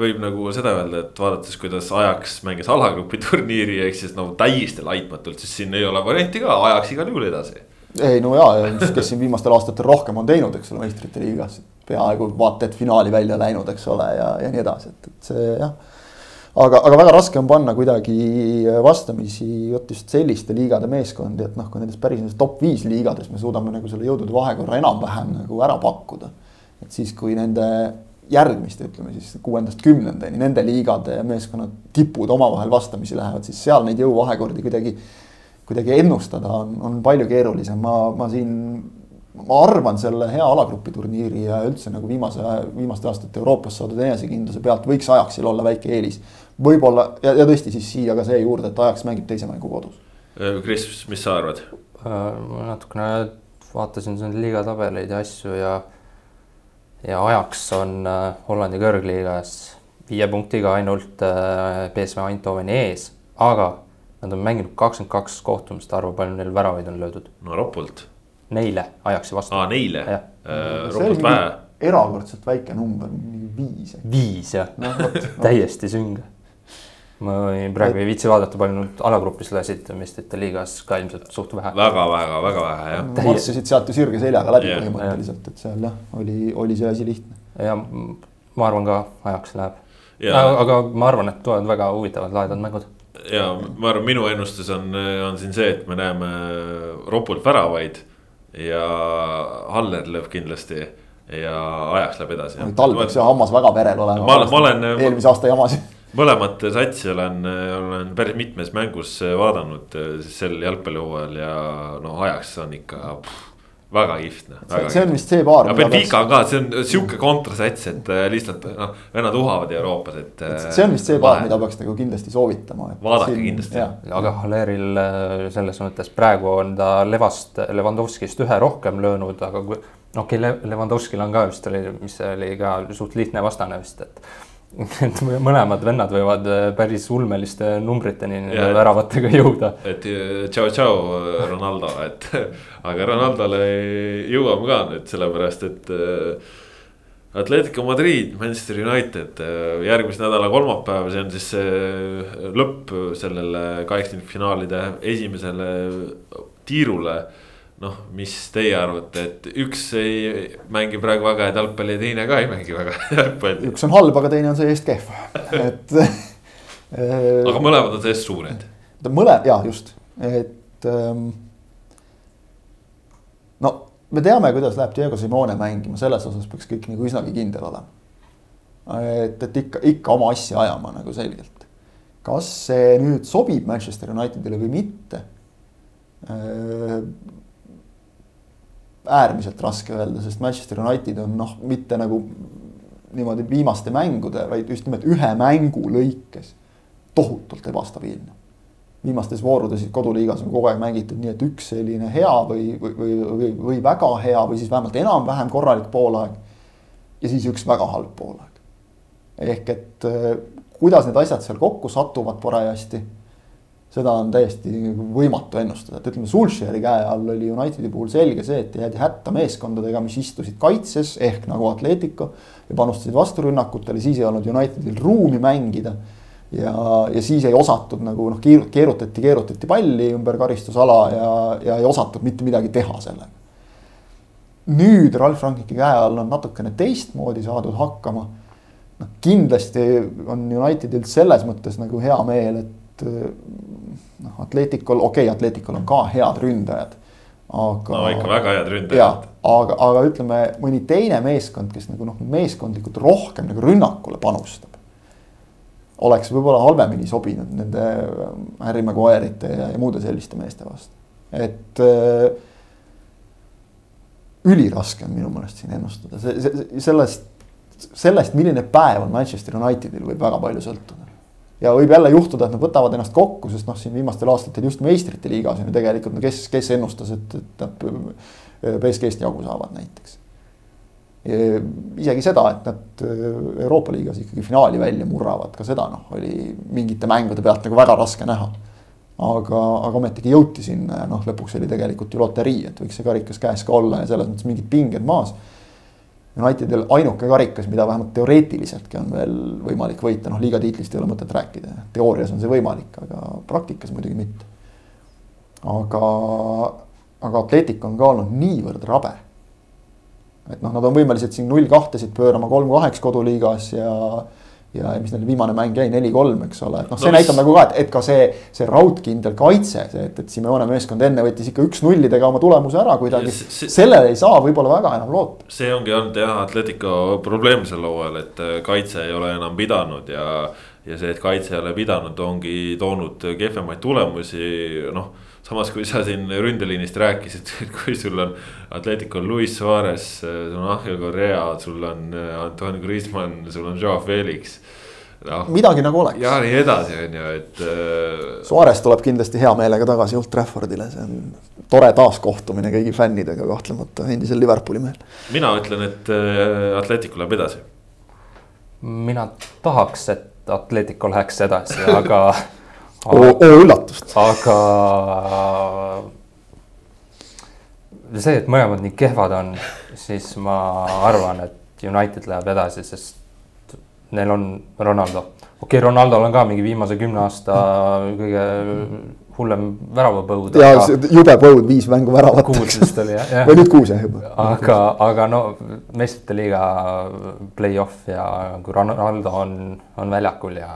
võib nagu seda öelda, et vaadates, kuidas Ajax mängis alagrupi turniiri, ehk siis no täiesti laitmatult, siis siin ei ole varianti ka, Ajax igal juhul edasi. Ei no ja, kes siin viimastel aastatel rohkem on teinud, eks ole, meistrite liigas, peaaegu vaata et finaali välja läinud, eks ole, ja, ja nii edasi, et, et see jah aga, aga väga raske on panna kuidagi vastamisi vot just selliste liigade meeskondi, et noh, kui nendes päris nendes top viis liigades me suudame nagu selle jõudude vahekorra enam-vähem nagu ära pakkuda. et siis, kui nende järgmiste, ütleme siis kuuendast kümnendani, nende liigade ja meeskonnad tipud omavahel vastamisi lähevad, siis seal neid jõuvahekordi kuidagi, kuidagi ennustada on, on palju keerulisem, ma, ma siin ma arvan, selle hea alagrupi turniiri ja üldse nagu viimase, viimaste aastate Euroopas saadud enesekindluse pealt võiks Ajaxil olla väike eelis. võib-olla ja, ja tõesti siis siia ka see juurde, et Ajax mängib teise mängu kodus. Kris, mis sa arvad? ma natukene vaatasin siin liiga tabeleid ja asju ja, ja Ajax on Hollandi kõrgliigas viie punktiga ainult BSV Eindhoveni ees, aga nad on mänginud kakskümmend kaks kohtumist, arva palju neil väravaid on löödud. no ropult. Neile, Ajaxi vastu. aa, neile äh,? ropult vähe. erakordselt väike number, viis. viis jah no,, täiesti sünge ma praegu ei viitsi vaadata, palju nad alagrupis lasid meistrite liigas ka ilmselt suht vähe. väga, väga, väga vähe jah. marssisid sealt ju sirge seljaga läbi yeah. põhimõtteliselt, et seal jah, oli, oli see asi lihtne. ja ma arvan ka ajaks läheb. aga ma arvan, et tulevad väga huvitavad lahedad mängud. Ja ma arvan, minu ennustus on, on siin see, et me näeme ropult väravaid ja Haller lööb kindlasti ja ajaks läheb edasi. tal peaks see hammas väga verel olema. ma, ma olen. eelmise aasta jamasid mõlemat satsi olen, olen päris mitmes mängus vaadanud sel jalgpallihooajal ja no ajaks on ikka pff, väga kihvt noh. see on vist see paar. aga Benfica on ka, see on sihuke kontrasats, et äh, lihtsalt noh, vennad uhavad Euroopas, et. see on vist see paar, mida peaks nagu kindlasti soovitama. vaadake siin, kindlasti. aga Haleril äh, selles mõttes praegu on ta Levast, Levandovskist ühe rohkem löönud, aga kui. noh, okei okay,, Levandovskil on ka vist oli, mis oli ka suht lihtne vastane vist, et et mõlemad vennad võivad äh, päris ulmeliste numbriteni nende väravatega jõuda. et äh, tšau, tšau Ronaldo, et aga Ronaldole jõuame ka nüüd sellepärast, et äh, Atletico Madrid, Manchester United järgmise nädala kolmapäev, see on siis lõpp sellele kaheksakümnendfinaalide esimesele tiirule noh, mis teie arvate, et üks ei mängi praegu väga head jalgpalli ja teine ka ei mängi väga head jalgpalli. üks on halb, aga teine on see-eest kehv, et aga mõlemad on seest suured. mõle-, jaa, just, et ähm, no me teame, kuidas läheb Diego Simone mängima, selles osas peaks kõik nagu üsnagi kindel olema. et, et ikka, ikka oma asja ajama nagu selgelt. kas see nüüd sobib Manchester Unitedile või mitte äh,? Äärmiselt raske öelda, sest Manchester United on noh, mitte nagu niimoodi viimaste mängude, vaid just nimelt ühe mängu lõikes tohutult ebastabiilne. viimastes voorudes koduliigas on kogu aeg mängitud nii, et üks selline hea või, või, või, või, või väga hea või siis vähemalt enam-vähem korralik poolaeg. ja siis üks väga halb poolaeg. ehk et äh, kuidas need asjad seal kokku satuvad parajasti seda on täiesti võimatu ennustada, et ütleme, Sulsheri käe all oli Unitedi puhul selge see, et jäädi hätta meeskondadega, mis istusid kaitses ehk nagu Atletico. ja panustasid vasturünnakutele, siis ei olnud Unitedil ruumi mängida. ja, ja siis ei osatud nagu noh, keerutati, keerutati palli ümber karistusala ja, ja ei osatud mitte midagi teha sellega. nüüd Ralf Rangnicki käe all on natukene teistmoodi saadud hakkama. noh, kindlasti on Unitedil selles mõttes nagu hea meel, et noh, Atleticul, okei okay,, Atleticul on ka head ründajad. aga. no ikka väga head ründajad. aga, aga ütleme mõni teine meeskond, kes nagu noh, meeskondlikult rohkem nagu rünnakule panustab. oleks võib-olla halvemini sobinud nende Harry Maguire'ite ja, ja muude selliste meeste vastu, et äh, üliraske on minu meelest siin ennustada, see, see, sellest, sellest, milline päev on Manchester Unitedil, võib väga palju sõltuda ja võib jälle juhtuda, et nad võtavad ennast kokku, sest noh, siin viimastel aastatel just meistrite liigas on ju tegelikult no kes, kes ennustas, et, et nad BSG-st jagu saavad näiteks. isegi seda, et nad Euroopa liigas ikkagi finaali välja murravad, ka seda noh, oli mingite mängude pealt nagu väga raske näha. aga, aga ometigi jõuti sinna ja noh, lõpuks oli tegelikult ju loterii, et võiks see karikas käes ka olla ja selles mõttes mingid pinged maas Unitedil ainuke karikas, mida vähemalt teoreetiliseltki on veel võimalik võita, noh liiga tiitlist ei ole mõtet rääkida, teoorias on see võimalik, aga praktikas muidugi mitte. aga, aga Atletic on ka olnud niivõrd rabe. et noh, nad on võimelised siin null kahtesid pöörama kolm kaheks koduliigas ja ja mis neil viimane mäng jäi, neli-kolm, eks ole, et noh, see no, näitab mis... nagu ka, et, et ka see, see raudkindel kaitse, see, et, et Simeone meeskond enne võttis ikka üks-nullidega oma tulemuse ära kuidagi. See... sellele ei saa võib-olla väga enam loota. see ongi olnud jah, Atletico probleem sel hooajal, et äh, kaitse ei ole enam pidanud ja. ja see, et kaitse ei ole pidanud, ongi toonud kehvemaid tulemusi, noh samas, kui sa siin ründeliinist rääkisid, et kui sul on Atletico Luis Suarez, sul on Angel Correa, sul on äh, Antonio Griezmann, sul on Joe Felix no,. midagi nagu oleks. ja nii edasi, on ju, et äh.... Suarez tuleb kindlasti hea meelega tagasi Old Traffordile, see on tore taaskohtumine kõigi fännidega kahtlemata, endisel Liverpooli mehel. mina ütlen, et äh, Atletico läheb edasi. mina tahaks, et Atletico läheks edasi, aga oo, oo üllatust. aga see, et mõlemad nii kehvad on, siis ma arvan, et United läheb edasi, sest neil on Ronaldo. okei okay,, Ronaldo'l on ka mingi viimase kümne aasta kõige hullem väravapõud. ja aga... jube põud, viis mängu väravat. kuus vist oli jah ja.. või nüüd kuus jah juba. aga, aga no meistrite liiga play-off ja kui Ronaldo on, on väljakul ja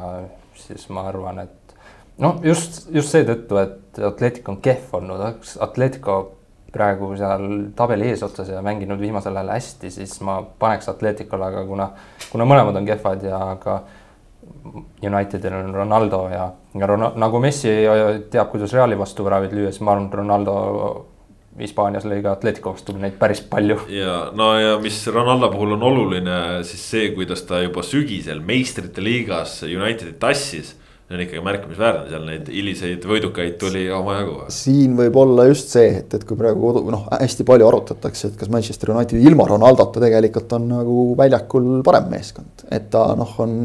siis ma arvan, et no just, just seetõttu, et Atletico on kehv olnud, oleks Atletico praegu seal tabeli eesotsas ja mänginud viimasel ajal hästi, siis ma paneks Atleticule, aga kuna, kuna mõlemad on kehvad ja ka Unitedil on Ronaldo ja, ja Ron, nagu Messi teab, kuidas Reali vastu väravid lüüa, siis ma arvan, et Ronaldo Hispaanias lõi ka Atletico vastu neid päris palju. ja no ja mis Ronaldo puhul on oluline, siis see, kuidas ta juba sügisel meistrite liigas Unitedit tassis on ikkagi märkimisväärne, seal neid hiliseid võidukaid tuli omajagu. siin võib olla just see, et, et kui praegu kodu, noh, hästi palju arutatakse, et kas Manchester United ilma Ronaldota tegelikult on nagu väljakul parem meeskond, et ta noh, on.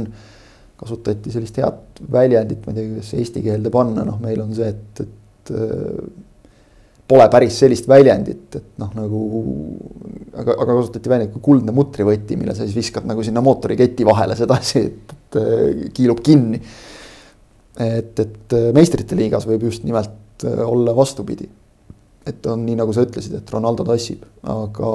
kasutati sellist head väljendit, ma ei tea, kuidas eesti keelde panna, noh, meil on see, et, et pole päris sellist väljendit, et noh, nagu. aga, aga kasutati väljendit kui kuldne mutrivõti, mille sa siis viskad nagu sinna mootoriketi vahele sedasi, et, et kiilub kinni et, et äh, meistrite liigas võib just nimelt äh, olla vastupidi. et on nii, nagu sa ütlesid, et Ronaldo tassib, aga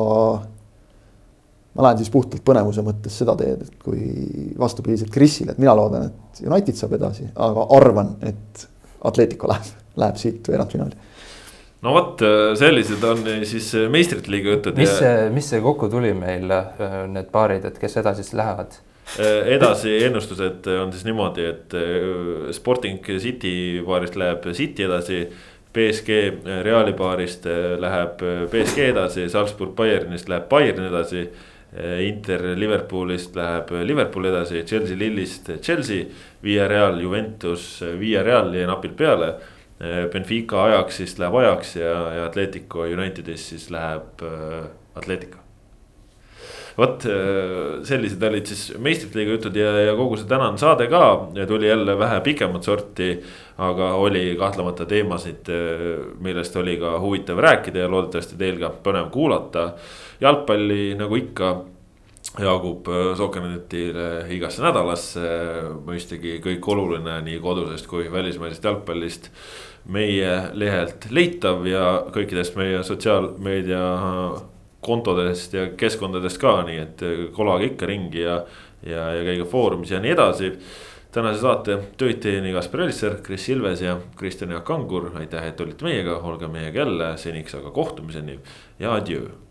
ma lähen siis puhtalt põnevuse mõttes seda teed, et kui vastupidiselt Chrisile, et mina loodan, et United saab edasi, aga arvan, et Atletico läheb, läheb siit veerandfinaali. no vot, sellised on siis meistrite liiga jutud. mis see, mis see kokku tuli meil, need paarid, et kes edasi siis lähevad? Äh, edasi ennustused on siis niimoodi, et äh, Sporting City paarist läheb City edasi. BSG Reali paarist läheb BSG edasi, Salzburg Bayernist läheb Bayern edasi. Inter Liverpoolist läheb Liverpool edasi, Chelsea Lillist Chelsea, Via Real Juventus, Via Real jäi napilt peale. Benfica Ajaxist läheb Ajax ja, ja Atletico Unitedist siis läheb Atletico vot äh, sellised olid siis meistrite liiga jutud ja, ja kogu see tänane saade ka tuli jälle vähe pikemat sorti. aga oli kahtlemata teemasid, äh, millest oli ka huvitav rääkida ja loodetavasti teil ka põnev kuulata. jalgpalli nagu ikka jagub äh, Sokkernetile igasse nädalasse, mõistagi kõik oluline nii kodusest kui välismaisest jalgpallist meie lehelt leitav ja kõikidest meie sotsiaalmeedia kontodest ja keskkondadest ka, nii et kolage ikka ringi ja, ja, ja käige foorumis ja nii edasi. tänase saate tööd teieni Kaspar Elisser, Kris Ilves ja Kristjan Jaak Kangur, aitäh, et olite meiega, olge meiega jälle, seniks aga kohtumiseni ja adjöö